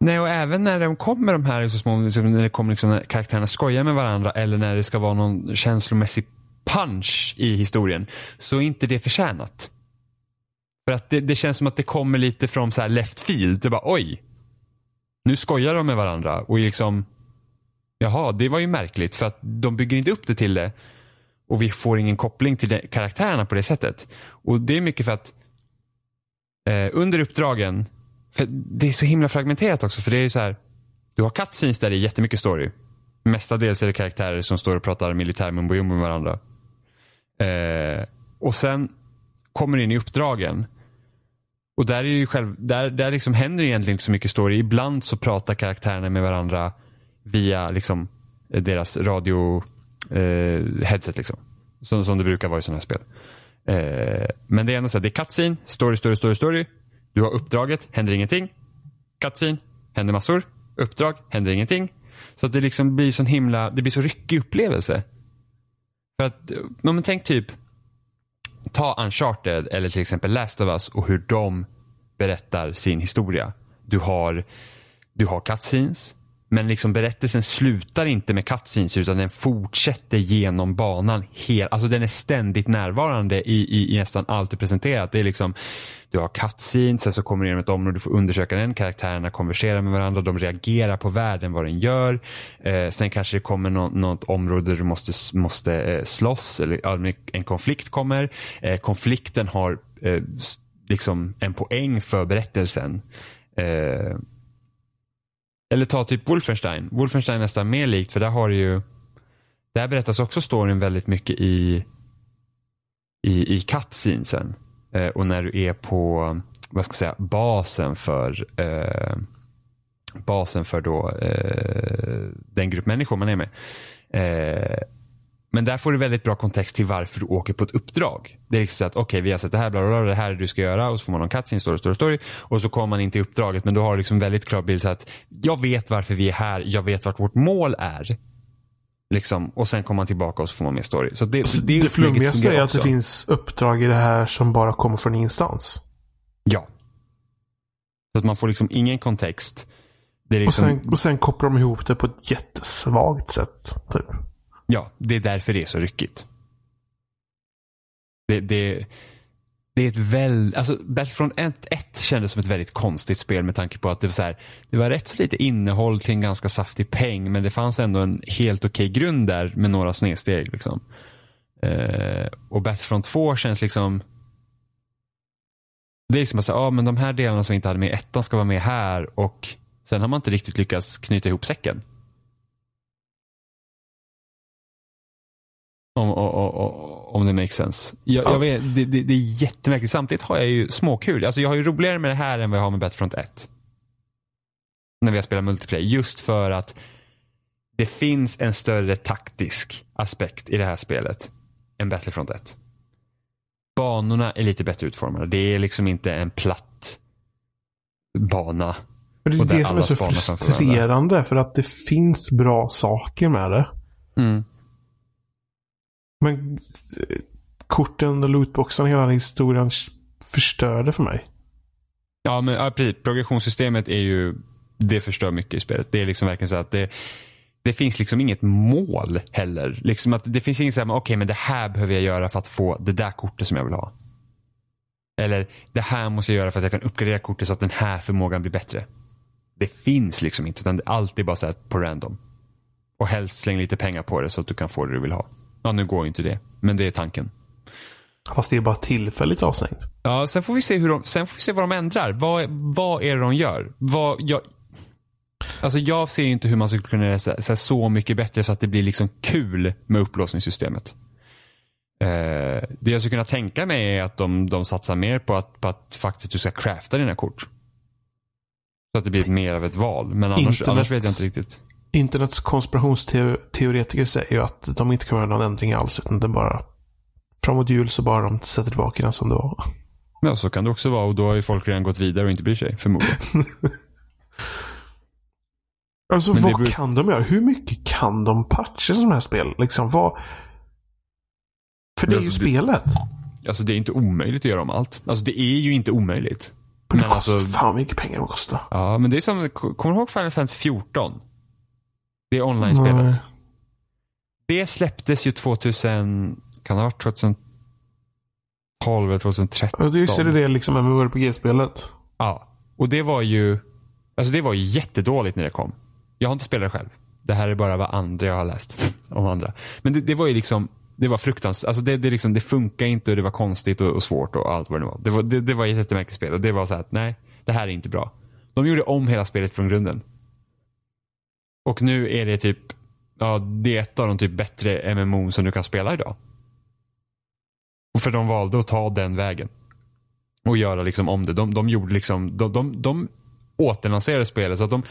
Nej, och även när de kommer de här så små, liksom, när det kommer liksom, när karaktärerna skojar med varandra eller när det ska vara någon känslomässig punch i historien så är inte det förtjänat. För att det, det känns som att det kommer lite från så här left field. Det bara oj. Nu skojar de med varandra och liksom Jaha, det var ju märkligt för att de bygger inte upp det till det. Och vi får ingen koppling till karaktärerna på det sättet. Och det är mycket för att eh, under uppdragen, för det är så himla fragmenterat också för det är ju så här. Du har cutscenes där det är jättemycket story. Mestadels är det karaktärer som står och pratar militär mumbo med varandra. Eh, och sen kommer in i uppdragen. Och där, är ju själv, där, där liksom händer egentligen inte så mycket story. Ibland så pratar karaktärerna med varandra via liksom, eh, deras radio eh, headset. Liksom. Som, som det brukar vara i sådana här spel. Eh, men det är ändå så här, det är cutscene, story, story, story, story. Du har uppdraget, händer ingenting. Cutscene, händer massor. Uppdrag, händer ingenting. Så att det liksom blir sån himla, det blir så ryckig upplevelse. För att, eh, men tänk typ, ta Uncharted eller till exempel Last of Us och hur de berättar sin historia. Du har, du har cutscenes, men liksom berättelsen slutar inte med cutscenes utan den fortsätter genom banan. Helt, alltså den är ständigt närvarande i, i, i nästan allt du presenterat. Det är liksom, du har cutscenes, sen så kommer du genom ett område, du får undersöka den, karaktärerna konverserar med varandra, de reagerar på världen, vad den gör. Eh, sen kanske det kommer no något område där du måste, måste eh, slåss, eller en konflikt kommer. Eh, konflikten har eh, liksom en poäng för berättelsen. Eh, eller ta typ Wolfenstein. Wolfenstein är nästan mer likt för där har du ju där berättas också storyn väldigt mycket i i, i cutscenesen. Eh, och när du är på vad ska jag säga, basen för eh, basen för då eh, den grupp människor man är med. Eh, men där får du väldigt bra kontext till varför du åker på ett uppdrag. Det är liksom så att okej, okay, vi har sett det här, bla, bla, bla, det här är det du ska göra och så får man en cutscene, story, story, story. Och så kommer man in till uppdraget men du har liksom väldigt klar bild så att jag vet varför vi är här, jag vet vart vårt mål är. Liksom, och sen kommer man tillbaka och så får man mer story. Så det, det, det flummigaste är att det finns uppdrag i det här som bara kommer från instans. Ja. Så att man får liksom ingen kontext. Liksom... och, sen, och sen kopplar de ihop det på ett jättesvagt sätt. Typ. Ja, det är därför det är så ryckigt. Det, det, det är ett väldigt, alltså Battlefront 1, 1 kändes som ett väldigt konstigt spel med tanke på att det var så här, det var rätt så lite innehåll till en ganska saftig peng men det fanns ändå en helt okej okay grund där med några snedsteg. Liksom. Eh, och Battlefront 2 känns liksom det är liksom att säga, ja men de här delarna som vi inte hade med i ettan ska vara med här och sen har man inte riktigt lyckats knyta ihop säcken. Om, om, om det makes sense. Jag, ja. jag vet, det, det, det, är jättemärkligt. Samtidigt har jag ju småkul. Alltså jag har ju roligare med det här än vad jag har med Battlefront 1. När vi har spelat multiplayer. Just för att det finns en större taktisk aspekt i det här spelet än Battlefront 1. Banorna är lite bättre utformade. Det är liksom inte en platt bana. det är det som är så frustrerande för att det finns bra saker med det. Mm. Men eh, korten och lootboxen, hela den historien förstörde för mig. Ja, men ja, precis. Progressionssystemet är ju, det förstör mycket i spelet. Det är liksom verkligen så att det, det finns liksom inget mål heller. Liksom att det finns inget så här, okej okay, men det här behöver jag göra för att få det där kortet som jag vill ha. Eller det här måste jag göra för att jag kan uppgradera kortet så att den här förmågan blir bättre. Det finns liksom inte utan allt är bara så här på random. Och helst släng lite pengar på det så att du kan få det du vill ha. Ja, nu går ju inte det. Men det är tanken. Fast det är bara tillfälligt avstängt. Ja, sen får vi se, hur de, sen får vi se vad de ändrar. Vad, vad är det de gör? Vad, jag, alltså jag ser inte hur man skulle kunna göra så, så mycket bättre så att det blir liksom kul med upplåsningssystemet. Eh, det jag skulle kunna tänka mig är att de, de satsar mer på att, på att faktiskt du ska crafta dina kort. Så att det blir mer av ett val. Men annars, annars vet jag inte riktigt. Internets konspirationsteoretiker säger ju att de inte kommer göra någon ändring alls. Utan det bara framåt jul så bara de sätter tillbaka den som det var. Ja, så kan det också vara och då har ju folk redan gått vidare och inte bryr sig, förmodligen. <laughs> alltså Men vad kan de göra? Hur mycket kan de patcha sådana här spel? Liksom vad... För det är alltså, ju spelet. Alltså det är inte omöjligt att göra om allt. Alltså det är ju inte omöjligt. Men, men det kostar alltså... fan mycket pengar det kostar. Ja, men det är som, kommer du ihåg Final Fantasy 14? Det online-spelet. Det släpptes ju 2000, kan det ha varit 2012 eller 2013? Ja, just är det liksom MMORPG-spelet. Ja, och det var ju, alltså det var ju jättedåligt när det kom. Jag har inte spelat det själv. Det här är bara vad andra jag har läst <laughs> om andra. Men det, det var ju liksom, det var fruktansvärt. Alltså det, det, liksom, det funkar inte och det var konstigt och, och svårt och allt vad det var. Det var, det, det var ett jättemärkligt spel och det var så här att nej, det här är inte bra. De gjorde om hela spelet från grunden. Och nu är det typ, ja det är ett av de typ bättre MMO som du kan spela idag. För de valde att ta den vägen. Och göra liksom om det. De, de gjorde liksom, de, de, de återlanserade spelet. Så att de,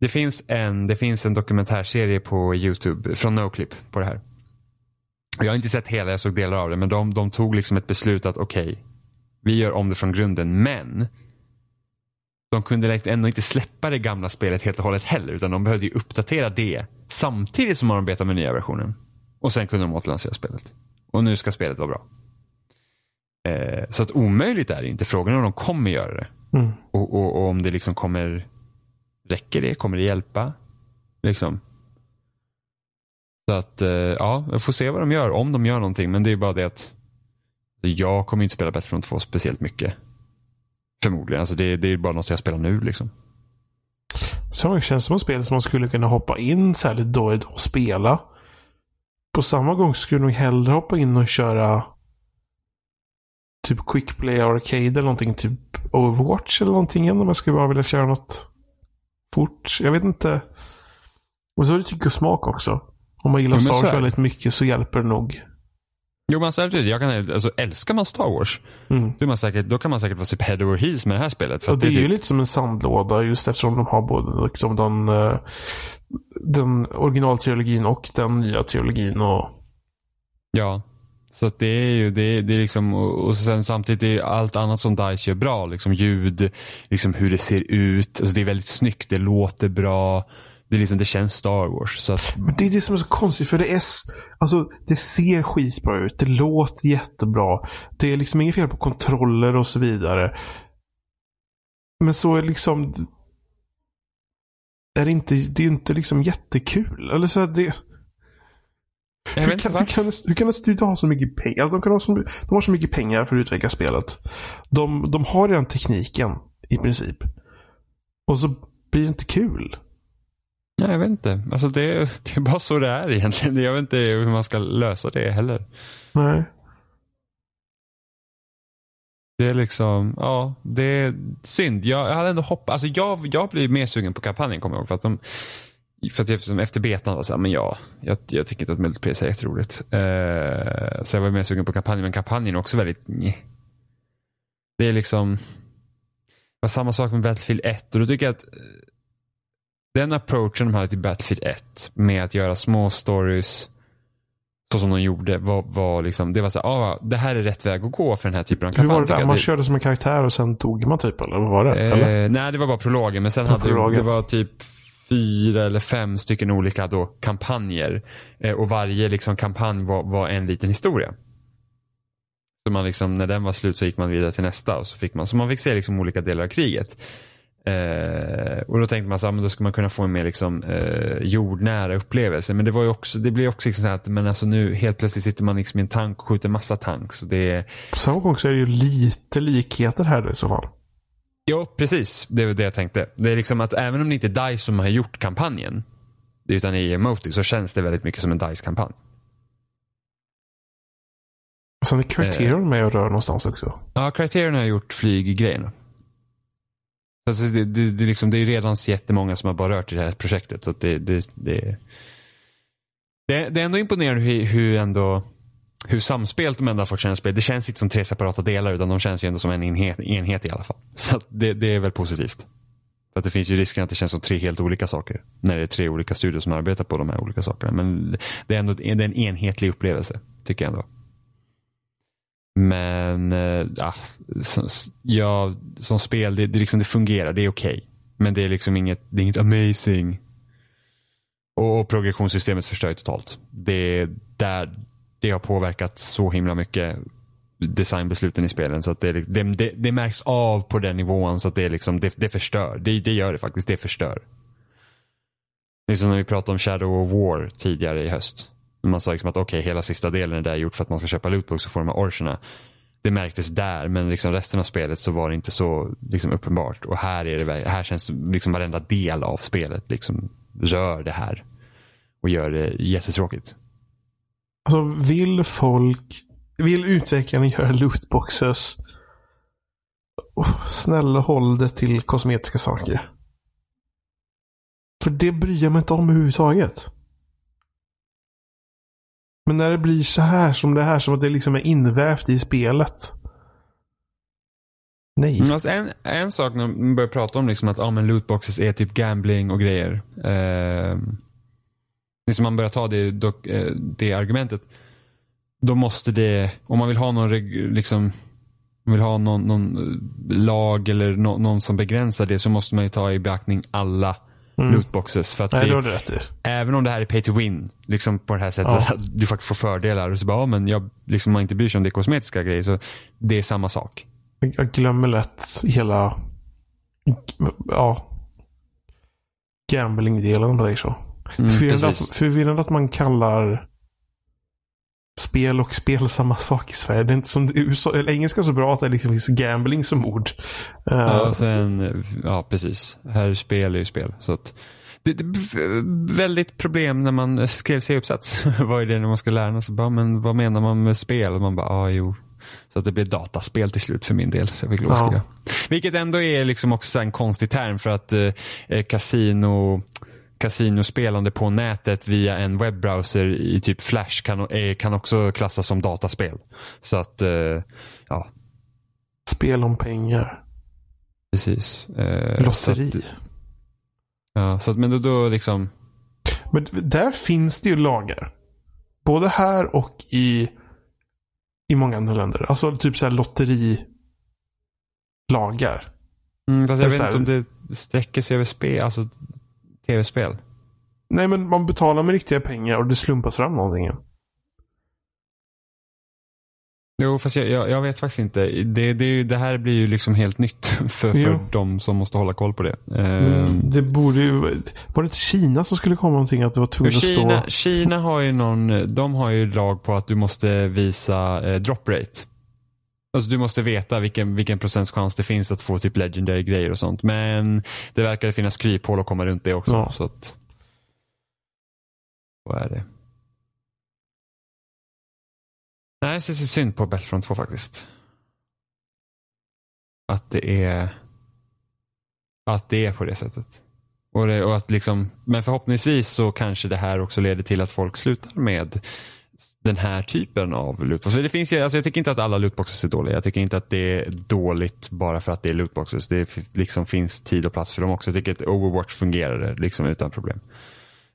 det, finns en, det finns en dokumentärserie på YouTube från Noclip på det här. Jag har inte sett hela, jag såg delar av det. Men de, de tog liksom ett beslut att okej, okay, vi gör om det från grunden. Men de kunde ändå inte släppa det gamla spelet helt och hållet heller. Utan de behövde ju uppdatera det samtidigt som de betade med nya versionen. Och sen kunde de återlansera spelet. Och nu ska spelet vara bra. Eh, så att omöjligt är det inte. Frågan är om de kommer göra det. Mm. Och, och, och, om det liksom kommer, räcker det? Kommer det hjälpa? Liksom. Så att, eh, ja, jag får se vad de gör. Om de gör någonting. Men det är bara det att jag kommer inte spela Battlefront 2 speciellt mycket. Förmodligen. Alltså det, det är bara något jag spelar nu liksom. Så det känns som ett spel som man skulle kunna hoppa in så här lite då och spela. På samma gång skulle nog hellre hoppa in och köra typ Quick Play Arcade eller någonting. Typ Overwatch eller någonting. Om jag skulle bara vilja köra något fort. Jag vet inte. Och så är det tycke och smak också. Om man gillar Star väldigt mycket så hjälper det nog. Jo men samtidigt, jag kan, alltså, älskar man Star Wars, mm. då, man säkert, då kan man säkert vara typ head over heels med det här spelet. och det, det är ju lite som en sandlåda just eftersom de har både liksom, den, eh, den originaltrilogin och den nya trilogin. Och... Ja, så det är ju, det, det är liksom, och sen samtidigt är allt annat som DICE gör bra. Liksom ljud, liksom hur det ser ut. Alltså det är väldigt snyggt, det låter bra. Det, liksom, det känns Star Wars. Så att... Men det är det som är så konstigt. För det är, alltså, det ser skitbra ut. Det låter jättebra. Det är liksom inget fel på kontroller och så vidare. Men så är liksom... Är det inte, det är inte liksom jättekul. Eller så det... Hur kan, hur, kan, hur kan en studio ha så mycket pengar? Alltså, de, kan ha så, de har så mycket pengar för att utveckla spelet. De, de har redan tekniken i princip. Och så blir det inte kul. Nej, jag vet inte. Alltså det, <laughs> det är bara så det är egentligen. Jag vet inte hur man ska lösa det heller. Nej. Det är liksom, ja, det är synd. Jag, jag hade ändå hoppats, alltså jag, jag blir mer sugen på kampanjen kommer jag ihåg. För att de, för att jag, efter betan var så här, men ja, jag, jag tycker inte att multiplayer är jätteroligt. Uh, så jag var mer sugen på kampanjen, men kampanjen är också väldigt, nej. Det är liksom, det var samma sak med Battlefield 1 och då tycker jag att den approachen de hade till Battlefield 1 med att göra små stories så som de gjorde var, var liksom, det var så ah, det här är rätt väg att gå för den här typen av kampanj. Hur var det där? Man det... körde som en karaktär och sen tog man typ, eller vad var det? Eh, nej, det var bara prologen, men sen hade det, det var typ fyra eller fem stycken olika då kampanjer. Eh, och varje liksom kampanj var, var, en liten historia. Så man liksom, när den var slut så gick man vidare till nästa och så fick man, så man fick se liksom olika delar av kriget. Eh, och då tänkte man så här, men då skulle man kunna få en mer liksom, eh, jordnära upplevelse. Men det var ju också, det blir också liksom så att, men alltså nu helt plötsligt sitter man liksom i en tank och skjuter massa tanks. Och det På samma gång så är det ju lite likheter här i så fall. Jo, precis. Det var det jag tänkte. Det är liksom att även om det inte är DICE som har gjort kampanjen, utan är Emotive, så känns det väldigt mycket som en DICE-kampanj. Sen är Criterion eh. med och rör någonstans också. Ja, Criterion har gjort flyggrejen. Alltså det, det, det, liksom, det är redan jättemånga som har bara rört i det här projektet. Så det, det, det, det, det är ändå imponerande hur, hur, ändå, hur samspelt de ändå har fått kännas. Det känns inte som tre separata delar utan de känns ju ändå som en enhet, enhet i alla fall. Så det, det är väl positivt. För att det finns ju risken att det känns som tre helt olika saker. När det är tre olika studier som arbetar på de här olika sakerna. Men det är ändå det är en enhetlig upplevelse. Tycker jag ändå. Men eh, ah, ja, som, ja, som spel, det, det, liksom, det fungerar. Det är okej. Okay. Men det är liksom inget, det är inget amazing. Och, och progressionssystemet förstör ju totalt. Det, där, det har påverkat så himla mycket designbesluten i spelen. Så att det, liksom, det, det, det, märks av på den nivån så att det, liksom, det, det förstör. Det, det gör det faktiskt. Det förstör. Det är som när vi pratade om Shadow of War tidigare i höst. Man sa liksom att okej, okay, hela sista delen är där gjort för att man ska köpa lootbox och få de här orcherna. Det märktes där, men liksom resten av spelet så var det inte så liksom uppenbart. Och här, är det, här känns liksom varenda del av spelet liksom rör det här. Och gör det jättetråkigt. Alltså vill folk, vill utvecklarna göra lootboxes? Oh, snälla håll det till kosmetiska saker. För det bryr jag mig inte om överhuvudtaget. Men när det blir så här som det här, som att det liksom är invävt i spelet. Nej. Mm, alltså en, en sak när man börjar prata om liksom att ah, men lootboxes är typ gambling och grejer. Eh, liksom man börjar ta det, dock, eh, det argumentet. Då måste det, om man vill ha någon, liksom, man vill ha någon, någon lag eller no, någon som begränsar det så måste man ju ta i beaktning alla lootboxes. För att Nej, det, det har du rätt i. Även om det här är pay to win, liksom på det här sättet Ja. att du faktiskt får fördelar. Och så bara, ja, men jag, liksom, man inte bryr sig om det är kosmetiska grejer. Så det är samma sak. Jag- glömmer lätt hela ja, gambling-delen om så. Mm, Förvirrande, att, precis. förvirrande att man kallar spel och spel samma sak i Sverige. Det är inte som USA, eller engelska så bra att det liksom finns gambling som ord. Eh, Ja, och sen, ja, precis. Här är spel är ju spel. Så att, det, det väldigt problem när man skrev C-uppsats. <laughs> vad är det när man ska lära sig? Bara, men vad menar man med spel? Och man bara, ja, jo. Så att det blev dataspel till slut för min del. Så jag fick lov att Ja. Vilket ändå är liksom också en konstig term för att eh, eh, kasino kasinospelande på nätet via en webbrowser i typ Flash kan, eh, kan också klassas som dataspel. Så att, eh, ja, Spel om pengar. precis. Eh, Lotteri. Så att, ja, så att, men då, då liksom, Men där finns det ju lagar. Både här och i, i många andra länder. Alltså typ så här lotterilagar. Mm, fast jag vet inte om det sträcker sig över spel, alltså tv-spel. Nej, men man betalar med riktiga pengar och det slumpas fram någonting. Jo, fast jag, jag, jag vet faktiskt inte. Det, det, det här blir ju liksom helt nytt <laughs> för, för Jo. de som måste hålla koll på det. Mm, Ehm, det borde ju... Var det inte Kina som skulle komma någonting? Att det var och tvunget att Kina, stå... Kina har ju någon, de har ju lag på att du måste visa eh, drop rate. Alltså du måste veta vilken, vilken procents chans det finns att få typ legendary grejer och sånt. Men det verkar finnas kryphål att komma runt det också. Ja. Så att, vad är det? Nej, jag ser synd på Battlefront 2 faktiskt. Att det är att det är på det sättet. Och, det, och att liksom, men förhoppningsvis så kanske det här också leder till att folk slutar med den här typen av lootboxes. Det finns ju, alltså jag tycker inte att alla lootboxes är dåliga. Jag tycker inte att det är dåligt bara för att det är lootboxes. Det liksom finns tid och plats för dem också. Jag tycker att Overwatch fungerar liksom utan problem.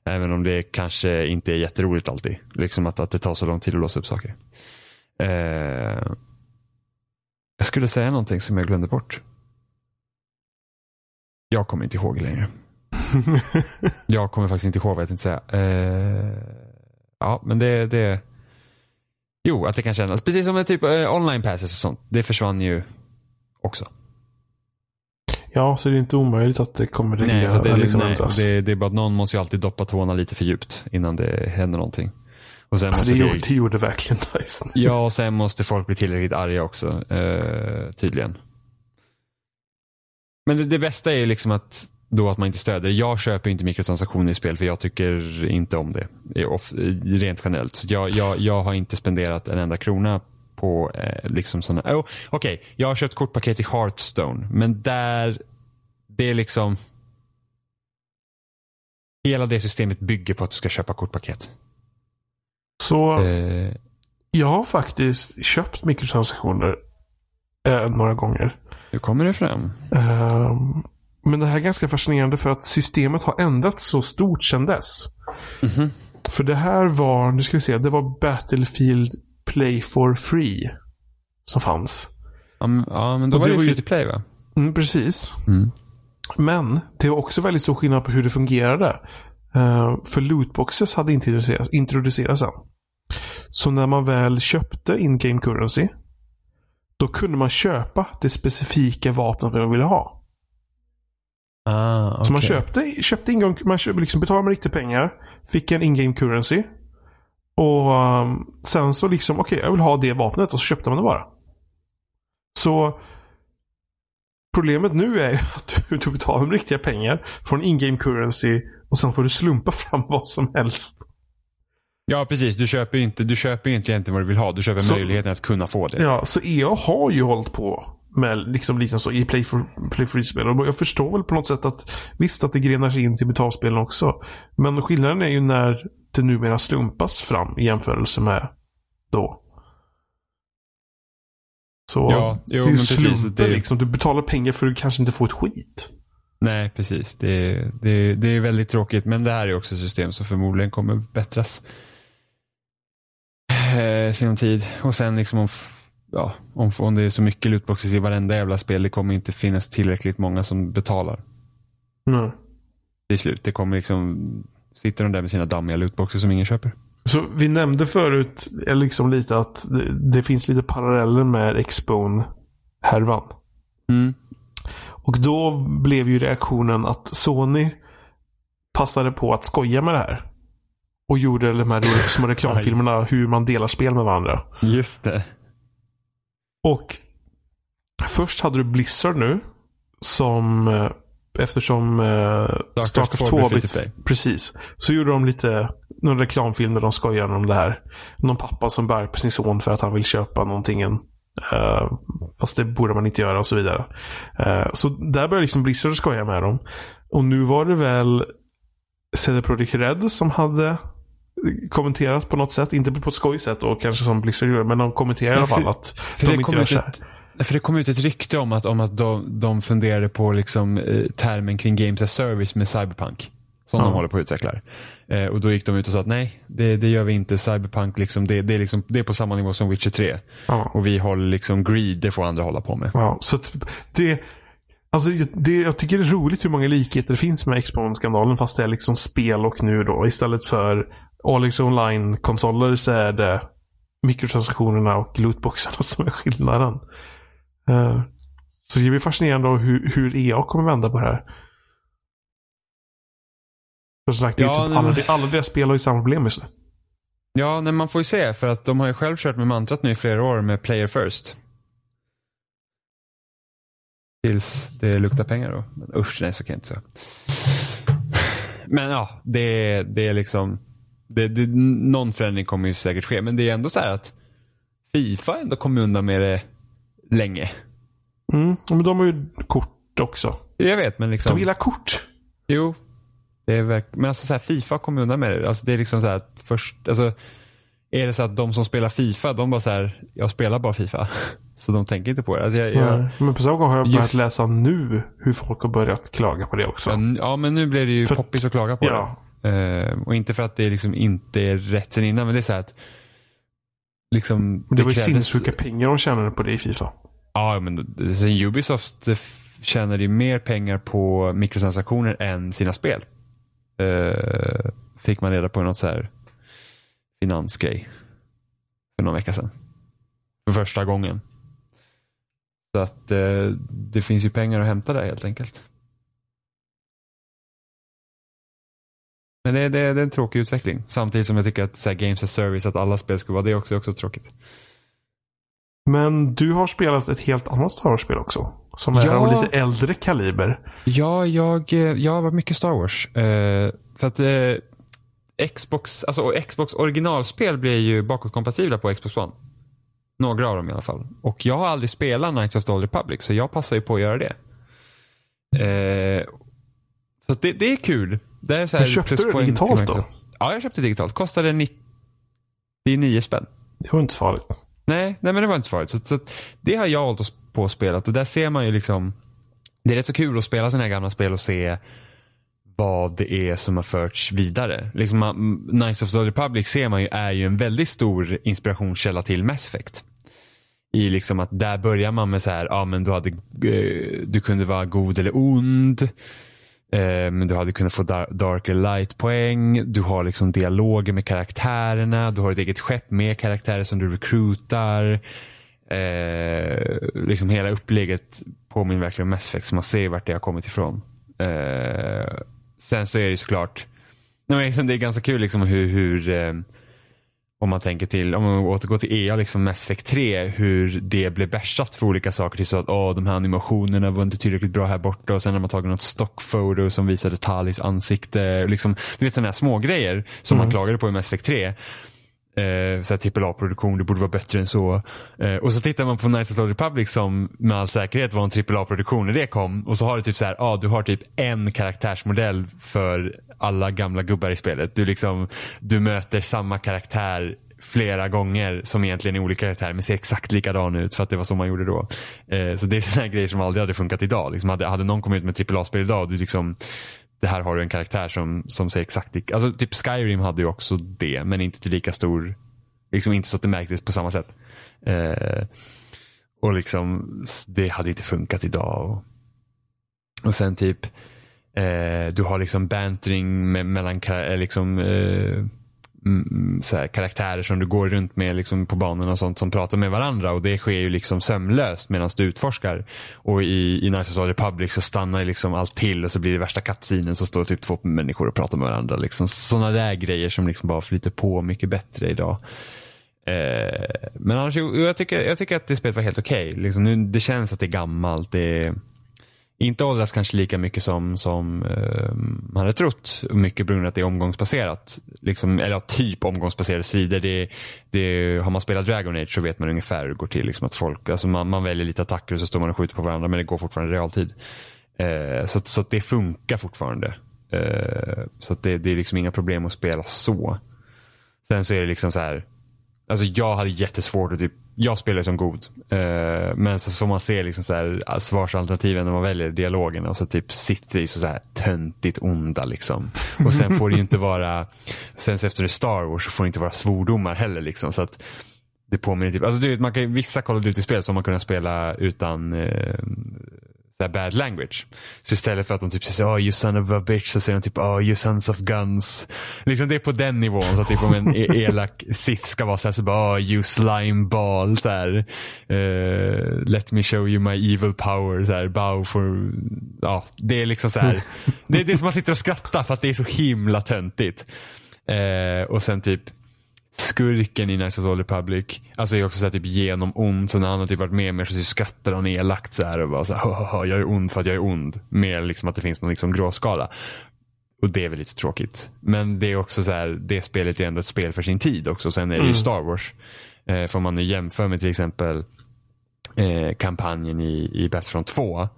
Även om det kanske inte är jätteroligt alltid. Liksom att, att det tar så lång tid att låsa upp saker. Eh, jag skulle säga någonting som jag glömde bort. Jag kommer inte ihåg längre. <laughs> Jag kommer faktiskt inte ihåg vad jag tänkte säga. Eh, ja, men det, det... Jo, att det kan kännas. Precis som med typ eh, online passes och sånt. Det försvann ju också. Ja, så det är inte omöjligt att det kommer Nej, reglera, så det, liksom nej, det, det är bara att någon måste ju alltid doppa tårna lite för djupt innan det händer någonting. Och sen Ja, måste det, det, gjorde, det gjorde verkligen <laughs> nice. Ja, och sen måste folk bli tillräckligt arga också. Eh, tydligen. Men det, det bästa är ju liksom att då att man inte stöder. Jag köper inte mikrotransaktioner i spel för jag tycker inte om det. Rent generellt. Så jag, jag, jag har inte spenderat en enda krona på eh, liksom sådana. Oh, Okej, jag har köpt kortpaket i Hearthstone. Men där, det är liksom. Hela det systemet bygger på att du ska köpa kortpaket. Så Eh, jag har faktiskt köpt mikrotransaktioner eh, några gånger. hur kommer det fram? Ehm, men det här är ganska fascinerande för att systemet har ändrats så stort sedan dess. Mhm. För det här var, nu ska vi se, det var Battlefield Play for Free. Som fanns. Ja, men, ja, men då Och var det var free ju- to play va? Mm, precis. Mm. Men det var också väldigt stor skillnad på hur det fungerade. Eh, för lootboxes hade inte introducerats, introducerats än. Så när man väl köpte in-game currency. Då kunde man köpa det specifika vapnet man ville ha. Ah, Så man köpte, köpte ingång, man köpte, liksom betalade med riktiga pengar. Fick en in-game currency. Och um, sen så liksom, okej jag vill ha det vapnet och så köpte man det bara. Så Problemet nu är <laughs> att du, du betalar med riktiga pengar. Får en in-game currency och sen får du slumpa <laughs> fram vad som helst. Ja, precis. Du köper ju inte, du köper inte egentligen vad du vill ha. Du köper Så- möjligheten att kunna få det. Ja, så EA har ju hållit på med liksom lite så i Play for, Play for spel Och jag förstår väl på något sätt att visst att det grenar sig in till betalspelen också. Men skillnaden är ju när det numera slumpas fram i jämförelse med då. Så Ja, jo, det är ju precis, slumpen det- liksom. Du betalar pengar för att du kanske inte får ett skit. Nej, precis. Det, det, det är väldigt tråkigt. Men det här är också ett system som förmodligen kommer bättras. Eh, Sen tid. Och sen liksom om, ja, om, om det är så mycket lootboxes i varenda jävla spel. Det kommer inte finnas tillräckligt många som betalar Mm. till slut. Det kommer liksom, sitter de där med sina dammiga lootboxes som ingen köper. Så vi nämnde förut eh, liksom lite att det, det finns lite paralleller med Expone-härvan. Mm. Och då blev ju reaktionen att Sony passade på att skoja med det här. Och gjorde de här små <laughs> reklamfilmerna hur man delar spel med varandra. Just det. Och först hade du Blizzard nu. Som eh, eftersom eh, Starcraft 2 2 blev. Precis. Så gjorde de lite någon reklamfilm där de skojar om det här. Någon pappa som bär på sin son för att han vill köpa någonting. Uh, fast det borde man inte göra och så vidare. Eh, så där började liksom Blizzard skoja med dem. Och nu var det väl CD Projekt Red som hade kommenterat på något sätt. Inte på ett skojigt sätt då kanske som Blizzard gjorde. Men de kommenterade i alla fall att de inte gör så här. ett, för det kom ut ett rykte om att, om att de, de funderade på liksom, eh, termen kring Games as Service med Cyberpunk. Som Ja. de håller på att utveckla. Eh, och då gick de ut och sa att nej, det, det gör vi inte. Cyberpunk liksom, det, det, är liksom, det är på samma nivå som Witcher 3. Ja. Och vi håller liksom greed, det får andra hålla på med. Ja, så det, alltså det, jag tycker det är roligt hur många likheter det finns med Xbox-skandalen fast det är liksom spel och nu då. Istället för Alex Online-konsoler så är det mikrotransaktionerna och lootboxarna <laughs> som är skillnaden. Eh, så det blir fascinerande hur, hur EA kommer vända på det här. För som sagt, Ja, typ alla, alla deras spel har ju samma problem just nu. Ja, nej, man får ju se. För att de har ju själv kört med mantrat nu i flera år med player first. Tills det luktar pengar då. Men usch, nej så kan jag inte säga. Men ja, det, det är liksom. Det, det, någon förändring kommer ju säkert ske. Men det är ändå så här att Fifa ändå kommer undan med det länge. Mm, men de har ju kort också. Jag vet, men liksom. De gillar kort. Jo. Det är verk- men alltså så här, Fifa kommer undan med det. Alltså det är liksom så här att först, alltså. Är det så att de som spelar Fifa, de bara så här, jag spelar bara Fifa. <laughs> Så de tänker inte på det. Alltså jag, jag, Men på samma gång har jag börjat Just- läsa nu hur folk har börjat klaga på det också. Ja, n- Ja, men nu blir det ju För- poppis att klaga på Ja. det. Eh, och inte för att det liksom inte är rätt sen innan, men det är så här att liksom, Men det var ju krävdes- sinnessjuka pengar de tjänade på det i Fifa. Ja, men det- sen Ubisoft eh, tjänade ju mer pengar på mikrotransaktioner än sina spel. Eh, fick man reda på något så här finansgrej för någon vecka sedan. För första gången. Så att eh, det finns ju pengar att hämta där helt enkelt. Men det, det, det är en tråkig utveckling. Samtidigt som jag tycker att så här, Games as Service, att alla spel ska vara det också, är också tråkigt. Men du har spelat ett helt annat Star Wars-spel också. Som är Ja. av lite äldre kaliber. Ja, jag, eh, jag har varit mycket Star Wars. Eh, för att eh, Xbox, alltså Xbox originalspel blir ju bakåtkompatibla på Xbox One. Några av dem i alla fall. Och jag har aldrig spelat Knights of the Old Republic, så jag passar ju på att göra det. Eh, så det, det är kul. Det är så här Men köpte du det digitalt då? Ja, jag köpte digitalt. Kostade 99 spänn. Det var inte så farligt. Nej, nej men det var inte så farligt. Så, så det har jag hållit på och spelat och där ser man ju liksom Det är rätt så kul att spela sådana här gamla spel och se vad det är som har förts vidare. Liksom, man, Knights of the Republic ser man ju är ju en väldigt stor inspirationskälla till Mass Effect. I liksom att där börjar man med så här, ja men du hade, eh, du kunde vara god eller ond. Eh, men du hade kunnat få darker light poäng. Du har liksom dialoger med karaktärerna. Du har ett eget skepp med karaktärer som du recruitar. Eh, liksom hela upplägget påminner verkligen om Mass Effect så man ser vart det har kommit ifrån. Eh, sen så är det ju såklart, nej, men liksom det är ganska kul liksom hur, hur eh, om man tänker till, om man återgår till EA, liksom Mass Effect 3, hur det blev bärsat för olika saker. Till så att åh, de här animationerna var inte tillräckligt bra här borta och sen har man tagit något stockfoto som visade Talis ansikte. Liksom, du vet sådana här små grejer som man klagade på i Mass Effect 3. Eh, så AAA-produktion, det borde vara bättre än så. Eh, och så tittar man på Nice of the Republic som med all säkerhet var en AAA-produktion när det kom. Och så har du typ så här, ah, du har typ en karaktärsmodell för alla gamla gubbar i spelet. Du, liksom, du möter samma karaktär flera gånger som egentligen är olika karaktärer men ser exakt likadan ut för att det var så man gjorde då. Eh, så det är sådana grejer som aldrig hade funkat idag. Liksom hade, hade någon kommit ut med AAA-spel idag du liksom det här har du en karaktär som, som ser exakt lika, alltså typ Skyrim hade ju också det men inte till lika stor, liksom inte så att det märktes på samma sätt. Eh, och liksom det hade inte funkat idag. Och, och sen typ eh, du har liksom bantering med, mellan eh, liksom eh, Mm, mm, så här, karaktärer som du går runt med liksom, på banorna och sånt som pratar med varandra och det sker ju liksom sömlöst medan du utforskar. Och i, i Nice of Republic så stannar liksom allt till och så blir det värsta kattsinen så står typ två människor och pratar med varandra. Liksom. Sådana där grejer som liksom bara flyter på mycket bättre idag. Eh, men annars, jag tycker, jag tycker att det spelet var helt okej. Okay. Liksom, det känns att det är gammalt. Det är, inte åldras kanske lika mycket som, som eh, man hade trott. Mycket beroende på att det är omgångsbaserat. Liksom, eller ja, typ omgångsbaserade strider. Det, det, har man spelat Dragon Age så vet man ungefär hur det går till. Liksom att folk, alltså man, man väljer lite attacker och så står man och skjuter på varandra men det går fortfarande i realtid. Eh, så, så det funkar fortfarande. Eh, så det, det är liksom inga problem att spela så. Sen så är det liksom så här. Alltså jag hade jättesvårt att typ jag spelar som god. Uh, men så får man se liksom så här, svarsalternativen när man väljer dialogen och så typ sitter i så, så här töntigt onda liksom. Och sen får det ju inte <laughs> vara, sen så efter det Star Wars så får det inte vara svordomar heller liksom. Så att det påminner typ, alltså du vet, man kan, vissa Call of Duty-spel som man kunna spela utan uh, så bad language. Så istället för att de typ säger oh you son of a bitch så säger de typ oh you sons of guns. Liksom det är på den nivån så att typ om en e- elak Sith ska vara så här så bara oh you slime ball så här. Uh, let me show you my evil power så här bow for ja det är liksom så här. <laughs> det är det som man sitter och skrattar för att det är så himla töntigt. Uh, och sen typ skurken i Nice of the Republic. Alltså är också så här, typ genom ond. Så när han har typ varit med mer så skrattar han elakt så här och bara så här, jag är ond för att jag är ond. Mer liksom att det finns någon liksom gråskala. Och det är väl lite tråkigt. Men det är också så här, det spelet är ändå ett spel för sin tid också. Sen är det ju mm. Star Wars. Eh, får man nu jämföra med till exempel eh, kampanjen i, i Battlefront 2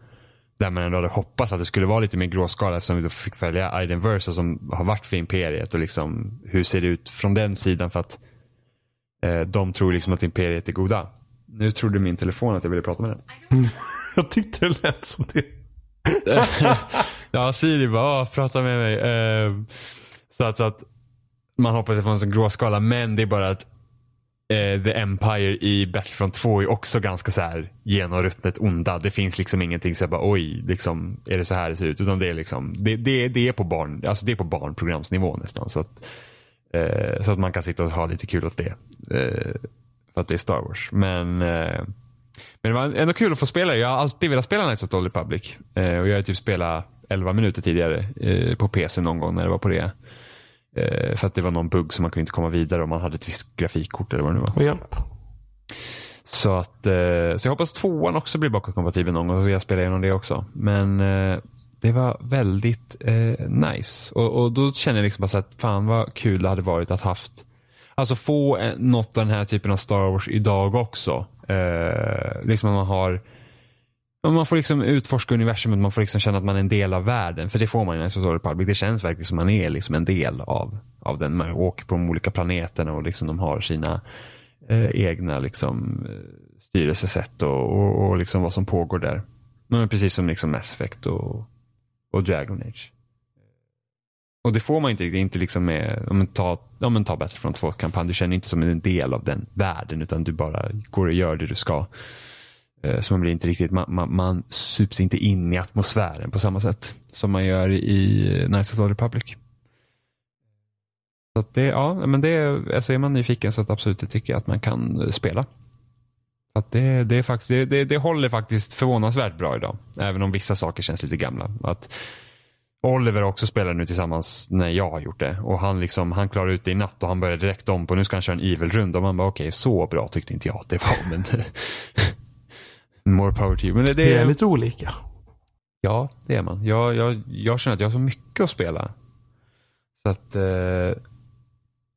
där man ändå hade hoppats att det skulle vara lite mer gråskala eftersom vi då fick följa Aiden Versa som har varit för Imperiet och liksom hur ser det ut från den sidan för att eh, de tror liksom att Imperiet är goda. Nu trodde min telefon att jag ville prata med den. <laughs> jag tyckte det lät som det. <laughs> ja, Siri bara, prata med mig. Eh, så, att, så att man hoppas att få en sån gråskala men det är bara att eh, The Empire i Battlefront 2 är också ganska så här genomruttet onda. Det finns liksom ingenting så bara oj, liksom, är det så här det ser ut? Utan det är liksom, det, det, det är på barn, alltså det är på barnprogramsnivå nästan. Så att, eh, så att man kan sitta och ha lite kul åt det. Eh, för att det är Star Wars. Men, eh, men det var ändå kul att få spela. Jag har alltid velat spela Knights of the Old Republic. Eh, och jag har typ spelat 11 minuter tidigare eh, på PC någon gång när det var på det. Eh, för att det var någon bugg som man kunde inte komma vidare om man hade ett visst grafikkort eller vad det nu var. Hjälp. Så att, eh, så jag hoppas tvåan också blir bakåtkompatibel någon gång så jag spelar igenom det också. Men eh, det var väldigt eh, nice. Och, och, då känner jag liksom bara så att fan vad kul det hade varit att haft Alltså få eh, något av den här typen av Star Wars idag också. Eh, liksom att man har man får liksom utforska universumet, man får liksom känna att man är en del av världen. För det får man i Knights of Republic. Det känns verkligen som att man är liksom en del av, av den. Man åker på de olika planeterna och liksom de har sina eh, egna liksom, eh, styrelsesätt och, och, och liksom vad som pågår där. Men precis som liksom Mass Effect och, och Dragon Age. Och det får man inte, riktigt, inte liksom med, om man tar, om man tar Battlefront 2-kampanj, du känner inte som en del av den världen utan du bara går och gör det du ska. Eh, så man blir inte riktigt, man, man, man sups inte in i atmosfären på samma sätt som man gör i Knights of the Republic. Så det, ja, men det, alltså är man nyfiken så att absolut det tycker jag att man kan eh, spela. Att det, det, är faktiskt, det, det, det håller faktiskt förvånansvärt bra idag. Även om vissa saker känns lite gamla. Att Oliver också spelar nu tillsammans när jag har gjort det. Och han liksom, han klarar ut det i natt och han börjar direkt om på nu ska han köra en evil-runda. Och man bara okej, okay, så bra tyckte inte jag att det var. Men <laughs> More power to you. Men det, det, Vi är lite olika. Ja, det är man. Jag, jag, jag känner att jag har så mycket att spela. Så att eh,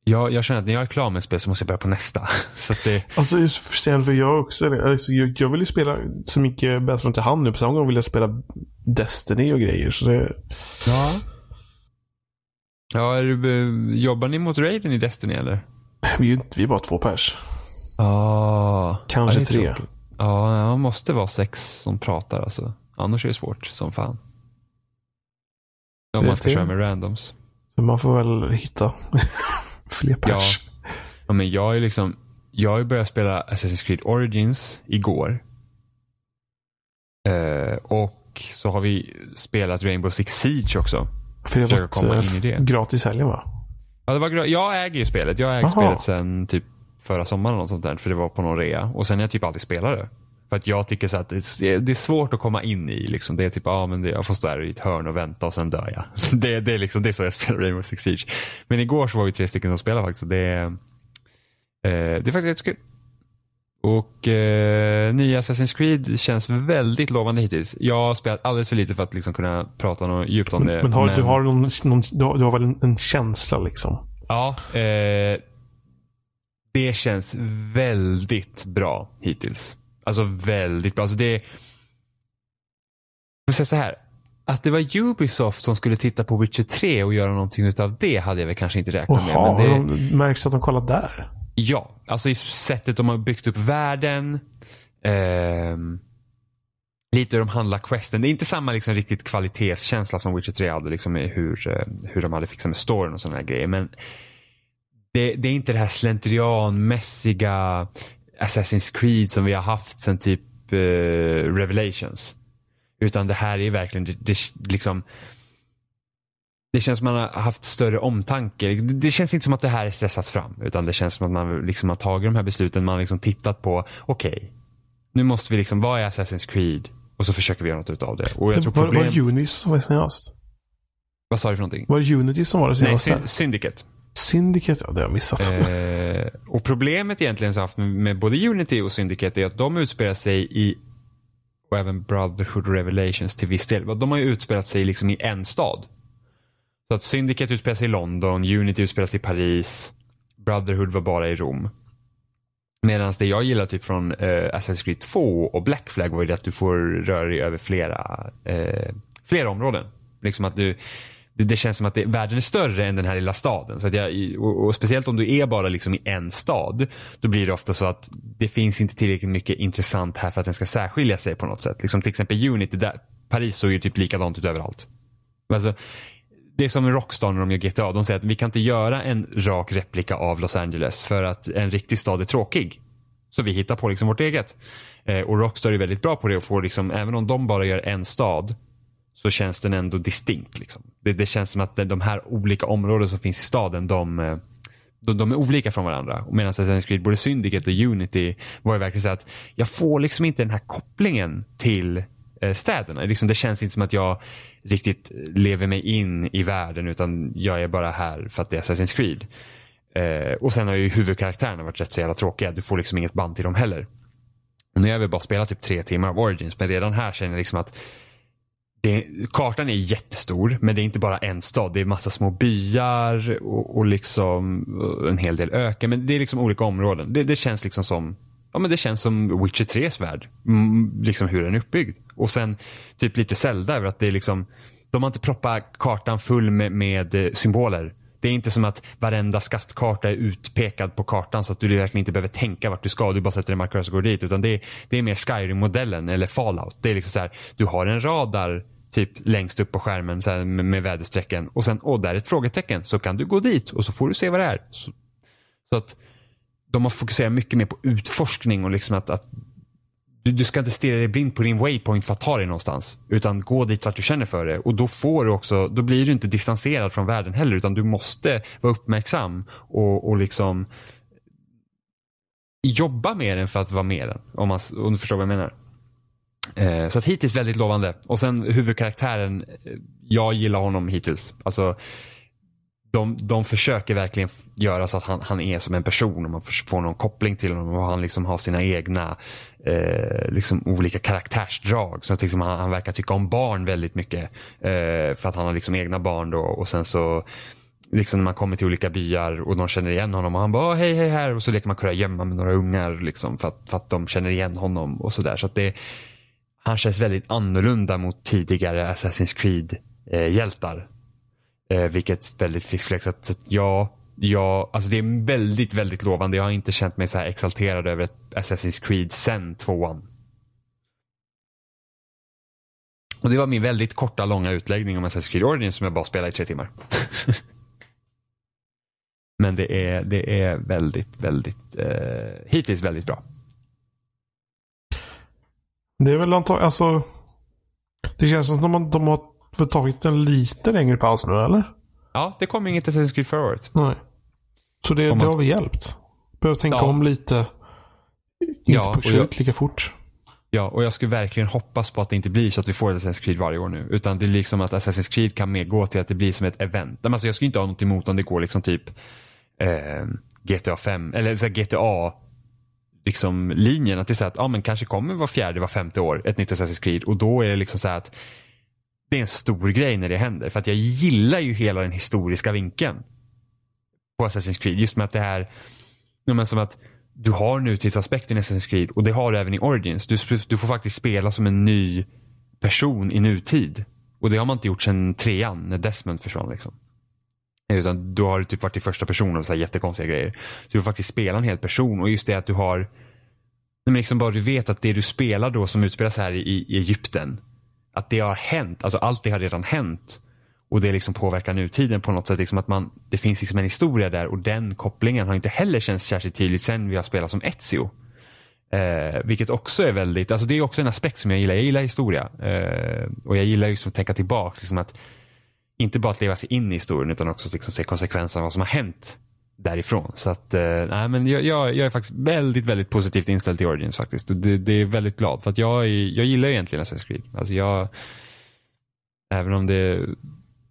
jag, jag känner att när jag är klar med ett spel så måste jag börja på nästa. <laughs> Så att det, Alltså just förstående för jag också. Alltså, jag, jag vill ju spela så mycket Battlefront i hand nu. På samma gång vill jag spela Destiny och grejer. Så det, ja. Ja, är eh, jobbar ni mot Raiden i Destiny eller? vi är ju vi är bara två pers. Ja. Kanske ja, är tre. tråkigt. Ja, man måste vara sex som pratar alltså. Annars är det svårt som fan. Om man ska köra med randoms. Så man får väl hitta <laughs> fler pers. Ja, men jag är liksom, jag har börjat spela Assassin's Creed Origins igår. Eh, och så har vi spelat Rainbow Six Siege också. För det har varit komma eh, in i det. gratis helgen va? Ja, det var, jag äger ju spelet. Jag ägt Aha. spelet sedan typ förra sommaren något sånt där. För det var på någon rea. Och sen har jag typ aldrig spelat det. För att jag tycker så att det är, är svårt att komma in i. Liksom. Det är typ, ja men det, jag får stå där i ett hörn och vänta och sen dör jag. <laughs> Det, det, är, liksom, det är så jag spelar Rainbow Six Siege. Men igår så var vi tre stycken som spelade faktiskt. och Det, är- eh, det är faktiskt rätt så kul. Och eh, nya Assassin's Creed känns väldigt lovande hittills. Jag har spelat alldeles för lite för att liksom kunna prata något djupt om det. Men, har, Du, har någon, någon, du, har, du har väl en, en känsla liksom? Ja, eh, det känns väldigt bra hittills. Alltså väldigt bra. Alltså det, jag säga så här. Att det var Ubisoft som skulle titta på Witcher 3 och göra någonting utav det hade jag väl kanske inte räknat med. Jaha, Men det, de, märks att de kollar där? ja, alltså i sättet de har byggt upp världen. ehm, lite hur de handlar questen. Det är inte samma liksom riktigt kvalitetskänsla som Witcher 3 hade liksom hur, eh, hur de hade fixat med storyn och sådana grejer. Men det, det är inte det här slentrianmässiga Assassin's Creed som vi har haft sen typ eh, Revelations. Utan det här är verkligen, det, det, liksom, det känns som man har haft större omtanke. Det, det känns inte som att det här är stressat fram. Utan det känns som att man liksom har tagit de här besluten. Man har liksom tittat på, okej, nu måste vi liksom, vad är Assassin's Creed? Och så försöker vi göra något utav det. Och jag tror var, problem... var det Unis som var senast? Vad sa du för någonting? Var det Unity som var det Nej, senaste? Sy- Syndicate. Syndicate? Ja, det har jag missat. Eh, och problemet egentligen så haft med, med både Unity och Syndicate är att de utspelar sig i och även Brotherhood Revelations till viss del. De har ju utspelat sig liksom i en stad. Så att Syndicate utspelar sig i London, Unity utspelar sig i Paris, Brotherhood var bara i Rom. Medan det jag gillar typ från eh, Assassin's Creed 2 och Black Flag var ju det att du får röra dig över flera, eh, flera områden. Liksom att du, det, det känns som att det, världen är större än den här lilla staden. Så att jag, och, och speciellt om du är bara liksom i en stad, då blir det ofta så att det finns inte tillräckligt mycket intressant här för att den ska särskilja sig på något sätt. Liksom till exempel Unity, där, Paris såg ju typ likadant ut överallt. Alltså, det är som Rockstar när de gör GTA. De säger att vi kan inte göra en rak replika av Los Angeles för att en riktig stad är tråkig. Så vi hittar på liksom vårt eget. Eh, och Rockstar är väldigt bra på det och får liksom, även om de bara gör en stad så känns den ändå distinkt. Liksom. Det, det känns som att de, här olika områden som finns i staden, de, eh, de, de är olika från varandra. Medan Assassin's Creed, både Syndicate och Unity var ju verkligen så att jag får liksom inte den här kopplingen till eh, städerna. Liksom, det känns inte som att jag riktigt lever mig in i världen utan jag är bara här för att det är Assassin's Creed. Eh, och sen har ju huvudkaraktärerna varit rätt så jävla tråkiga. Du får liksom inget band till dem heller. Och nu har vi bara spelat typ tre timmar av Origins men redan här känner jag liksom att det, kartan är jättestor men det är inte bara en stad. Det är massa små byar och, och liksom eh, en hel del öken. Men det är liksom olika områden. Det, det känns liksom som Ja men det känns som Witcher 3s värld. Mm, liksom hur den är uppbyggd. Och sen typ lite Zelda över att det är liksom De har inte proppat kartan full med, med eh, symboler. Det är inte som att varenda skattkarta är utpekad på kartan så att du verkligen inte behöver tänka vart du ska. Du bara sätter en markör och går dit. Utan det är, det är mer Skyrim-modellen eller Fallout. Det är liksom så här, du har en radar typ längst upp på skärmen så här, med, med väderstrecken och sen, åh där är ett frågetecken. Så kan du gå dit och så får du se vad det är. Så, så att de har fokuserat mycket mer på utforskning och liksom att, att du, du ska inte stirra dig blind på din waypoint för att ta dig någonstans. Utan gå dit vart du känner för det. Och då får du också, då blir du inte distanserad från världen heller. Utan du måste vara uppmärksam och, och liksom jobba med den för att vara med den. Om, man, om du förstår vad jag menar. Eh, så att hittills väldigt lovande. Och sen huvudkaraktären, eh, jag gillar honom hittills. Alltså, de, de försöker verkligen göra så att han, han är som en person och man får någon koppling till honom och han liksom har sina egna eh, liksom olika karaktärsdrag. Så att liksom han, han verkar tycka om barn väldigt mycket. Eh, för att han har liksom egna barn då och sen så liksom när man kommer till olika byar och de känner igen honom och han bara hej hej här och så leker man kurragömma med några ungar liksom för att, för att de känner igen honom och sådär. Så att det, han känns väldigt annorlunda mot tidigare Assassin's Creed-hjältar. Eh, eh, vilket väldigt fiskflex att, att ja, ja, alltså det är väldigt, väldigt lovande. Jag har inte känt mig så här exalterad över ett Assassin's Creed sen tvåan. Och det var min väldigt korta, långa utläggning om Assassin's Creed Origins som jag bara spelade i tre timmar. <laughs> Men det är, det är väldigt, väldigt, eh, hittills väldigt bra. Det är väl antagligen, alltså. Det känns som att de, de har tagit en lite längre paus nu, eller? Ja, det kom inget Assassin's Creed förra året. Nej. Så det, Om det man- har väl hjälpt? Behöver tänka Ja. om lite. Inte Ja, pusha jag- ut lika fort. Ja, och jag skulle verkligen hoppas på att det inte blir så att vi får ett Assassin's Creed varje år nu. Utan det är liksom att Assassin's Creed kan mer gå till att det blir som ett event. Men Alltså jag skulle inte ha något emot om det går liksom typ eh, GTA 5, eller så GTA liksom linjen. Att det är så att ja, men kanske kommer var fjärde, var femte år ett nytt Assassin's Creed. Och då är det liksom så här att det är en stor grej när det händer. För att jag gillar ju hela den historiska vinkeln på Assassin's Creed. Just med att det här, ja, men som att du har nutidsaspekten i Assassin's Creed och det har du även i Origins. Du, du får faktiskt spela som en ny person i nutid. Och det har man inte gjort sedan trean när Desmond försvann. Liksom. Utan du har typ varit i första person och så här jättekonstiga grejer. Så du får faktiskt spela en hel person och just det att du har men liksom bara du vet att det du spelar då som utspelas här i, i Egypten. Att det har hänt, alltså allt det har redan hänt. Och det liksom påverkar nutiden på något sätt. Liksom att man, det finns liksom en historia där och den kopplingen har inte heller känts särskilt tydligt sen vi har spelat som Ezio. Eh, vilket också är väldigt, alltså det är också en aspekt som jag gillar. Jag gillar historia. Eh, och jag gillar liksom att tänka tillbaks. Liksom att, inte bara att leva sig in i historien utan också liksom se konsekvenserna av vad som har hänt därifrån. Så att, eh, nej men jag, jag, jag är faktiskt väldigt, väldigt positivt inställd till Origins faktiskt. Och det, det är väldigt glad för att jag, jag gillar egentligen Assassin's Creed. Alltså jag, även om det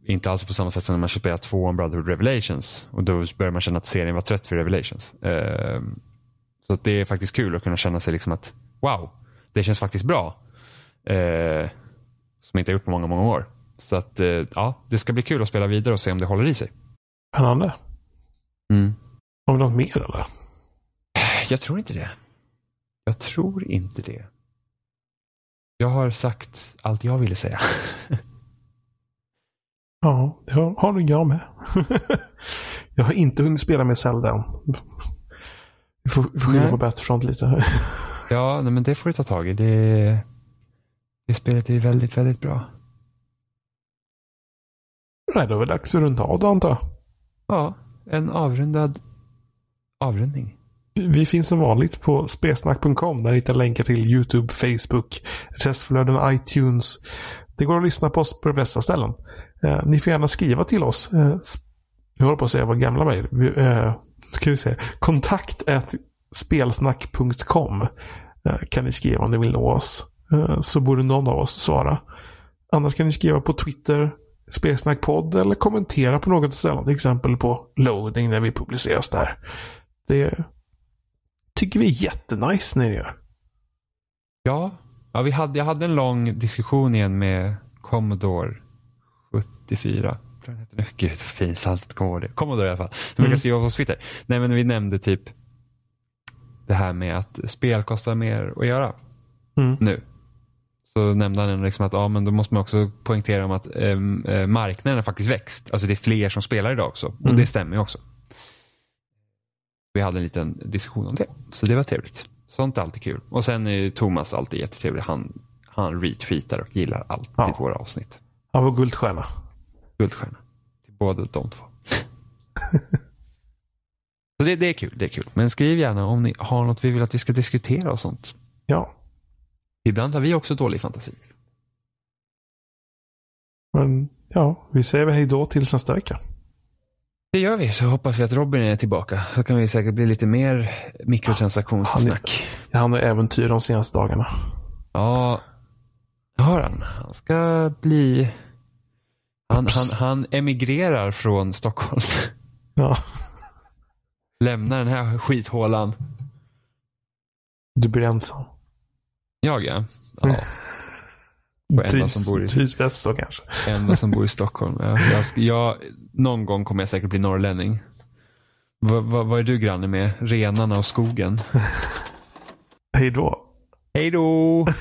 inte alls på samma sätt som när man spelar två om Brotherhood Revelations. Och då börjar man känna att serien var trött för Revelations. Eh, så att det är faktiskt kul att kunna känna sig liksom att wow, det känns faktiskt bra. Eh, som jag inte har gjort på många, många år. Så att eh, ja, det ska bli kul att spela vidare och se om det håller i sig. Spännande. Mm. Har vi något mer eller? Jag tror inte det. Jag tror inte det. Jag har sagt allt jag ville säga. <laughs> Ja, det har, har nog jag med. <laughs> jag har inte hunnit spela med Zelda än. Vi får, vi får skylla på Battlefront lite. <laughs> ja, nej, men det får du ta tag i. Det, det spelet är väldigt, väldigt bra. Nej, då är det dags att runda av då antar jag. Ja, en avrundad avrundning. Vi finns som vanligt på spesnack.com. Där hittar länkar till YouTube, Facebook, Restflöden, iTunes. Det går att lyssna på oss på de flesta ställen. Eh, ni får gärna skriva till oss. Eh, jag håller på att säga vad gamla mejl. Eh, ska vi se. Kontakt spelsnack.com eh, kan ni skriva om ni vill nå oss. Eh, så borde någon av oss svara. Annars kan ni skriva på Twitter, Spelsnackpodd eller kommentera på något ställe. Till exempel på loading när vi publiceras där. Det tycker vi är jättenice när ni gör. Ja, ja vi hade, jag hade en lång diskussion igen med Commodore 74. Tror jag den heter nu. Gud, vad pinsamt att komma ihåg det. Commodore i alla fall. Brukar Mm. skriva på Twitter. Nej, men vi nämnde typ det här med att spel kostar mer att göra Mm. nu. Så nämnde han liksom att ja, men då måste man också poängtera om att ehm, eh, marknaden har faktiskt växt. Alltså det är fler som spelar idag också. Och Mm. det stämmer ju också. Vi hade en liten diskussion om det. Så det var trevligt. Sånt är alltid kul. Och sen är ju Thomas alltid jättetrevlig. Han, han retweetar och gillar alltid Ja. våra avsnitt. Han var guldstjärna. Guldstjärna. Till båda de två. <laughs> Så det, det är kul. Det är kul. Men skriv gärna om ni har något vi vill att vi ska diskutera och sånt. Ja. Ibland har vi också dålig fantasi. Men ja, vi säger väl hej då tills nästa vecka. Det gör vi, så hoppas vi att Robin är tillbaka. Så kan vi säkert bli lite mer mikrotransaktionssnack. Jag hann äventyr de senaste dagarna. Ja, det har han. Han ska bli... Han, han, han emigrerar från Stockholm. Ja. Lämnar den här skithålan. Du blir ensam. Jag ja. ja. Trivs, i, trivs bäst kanske. Enda som bor i Stockholm. Jag, jag, jag, någon gång kommer jag säkert bli norrlänning. V, v, vad är du granne med? Renarna och skogen? Hej då. Hej då. <laughs>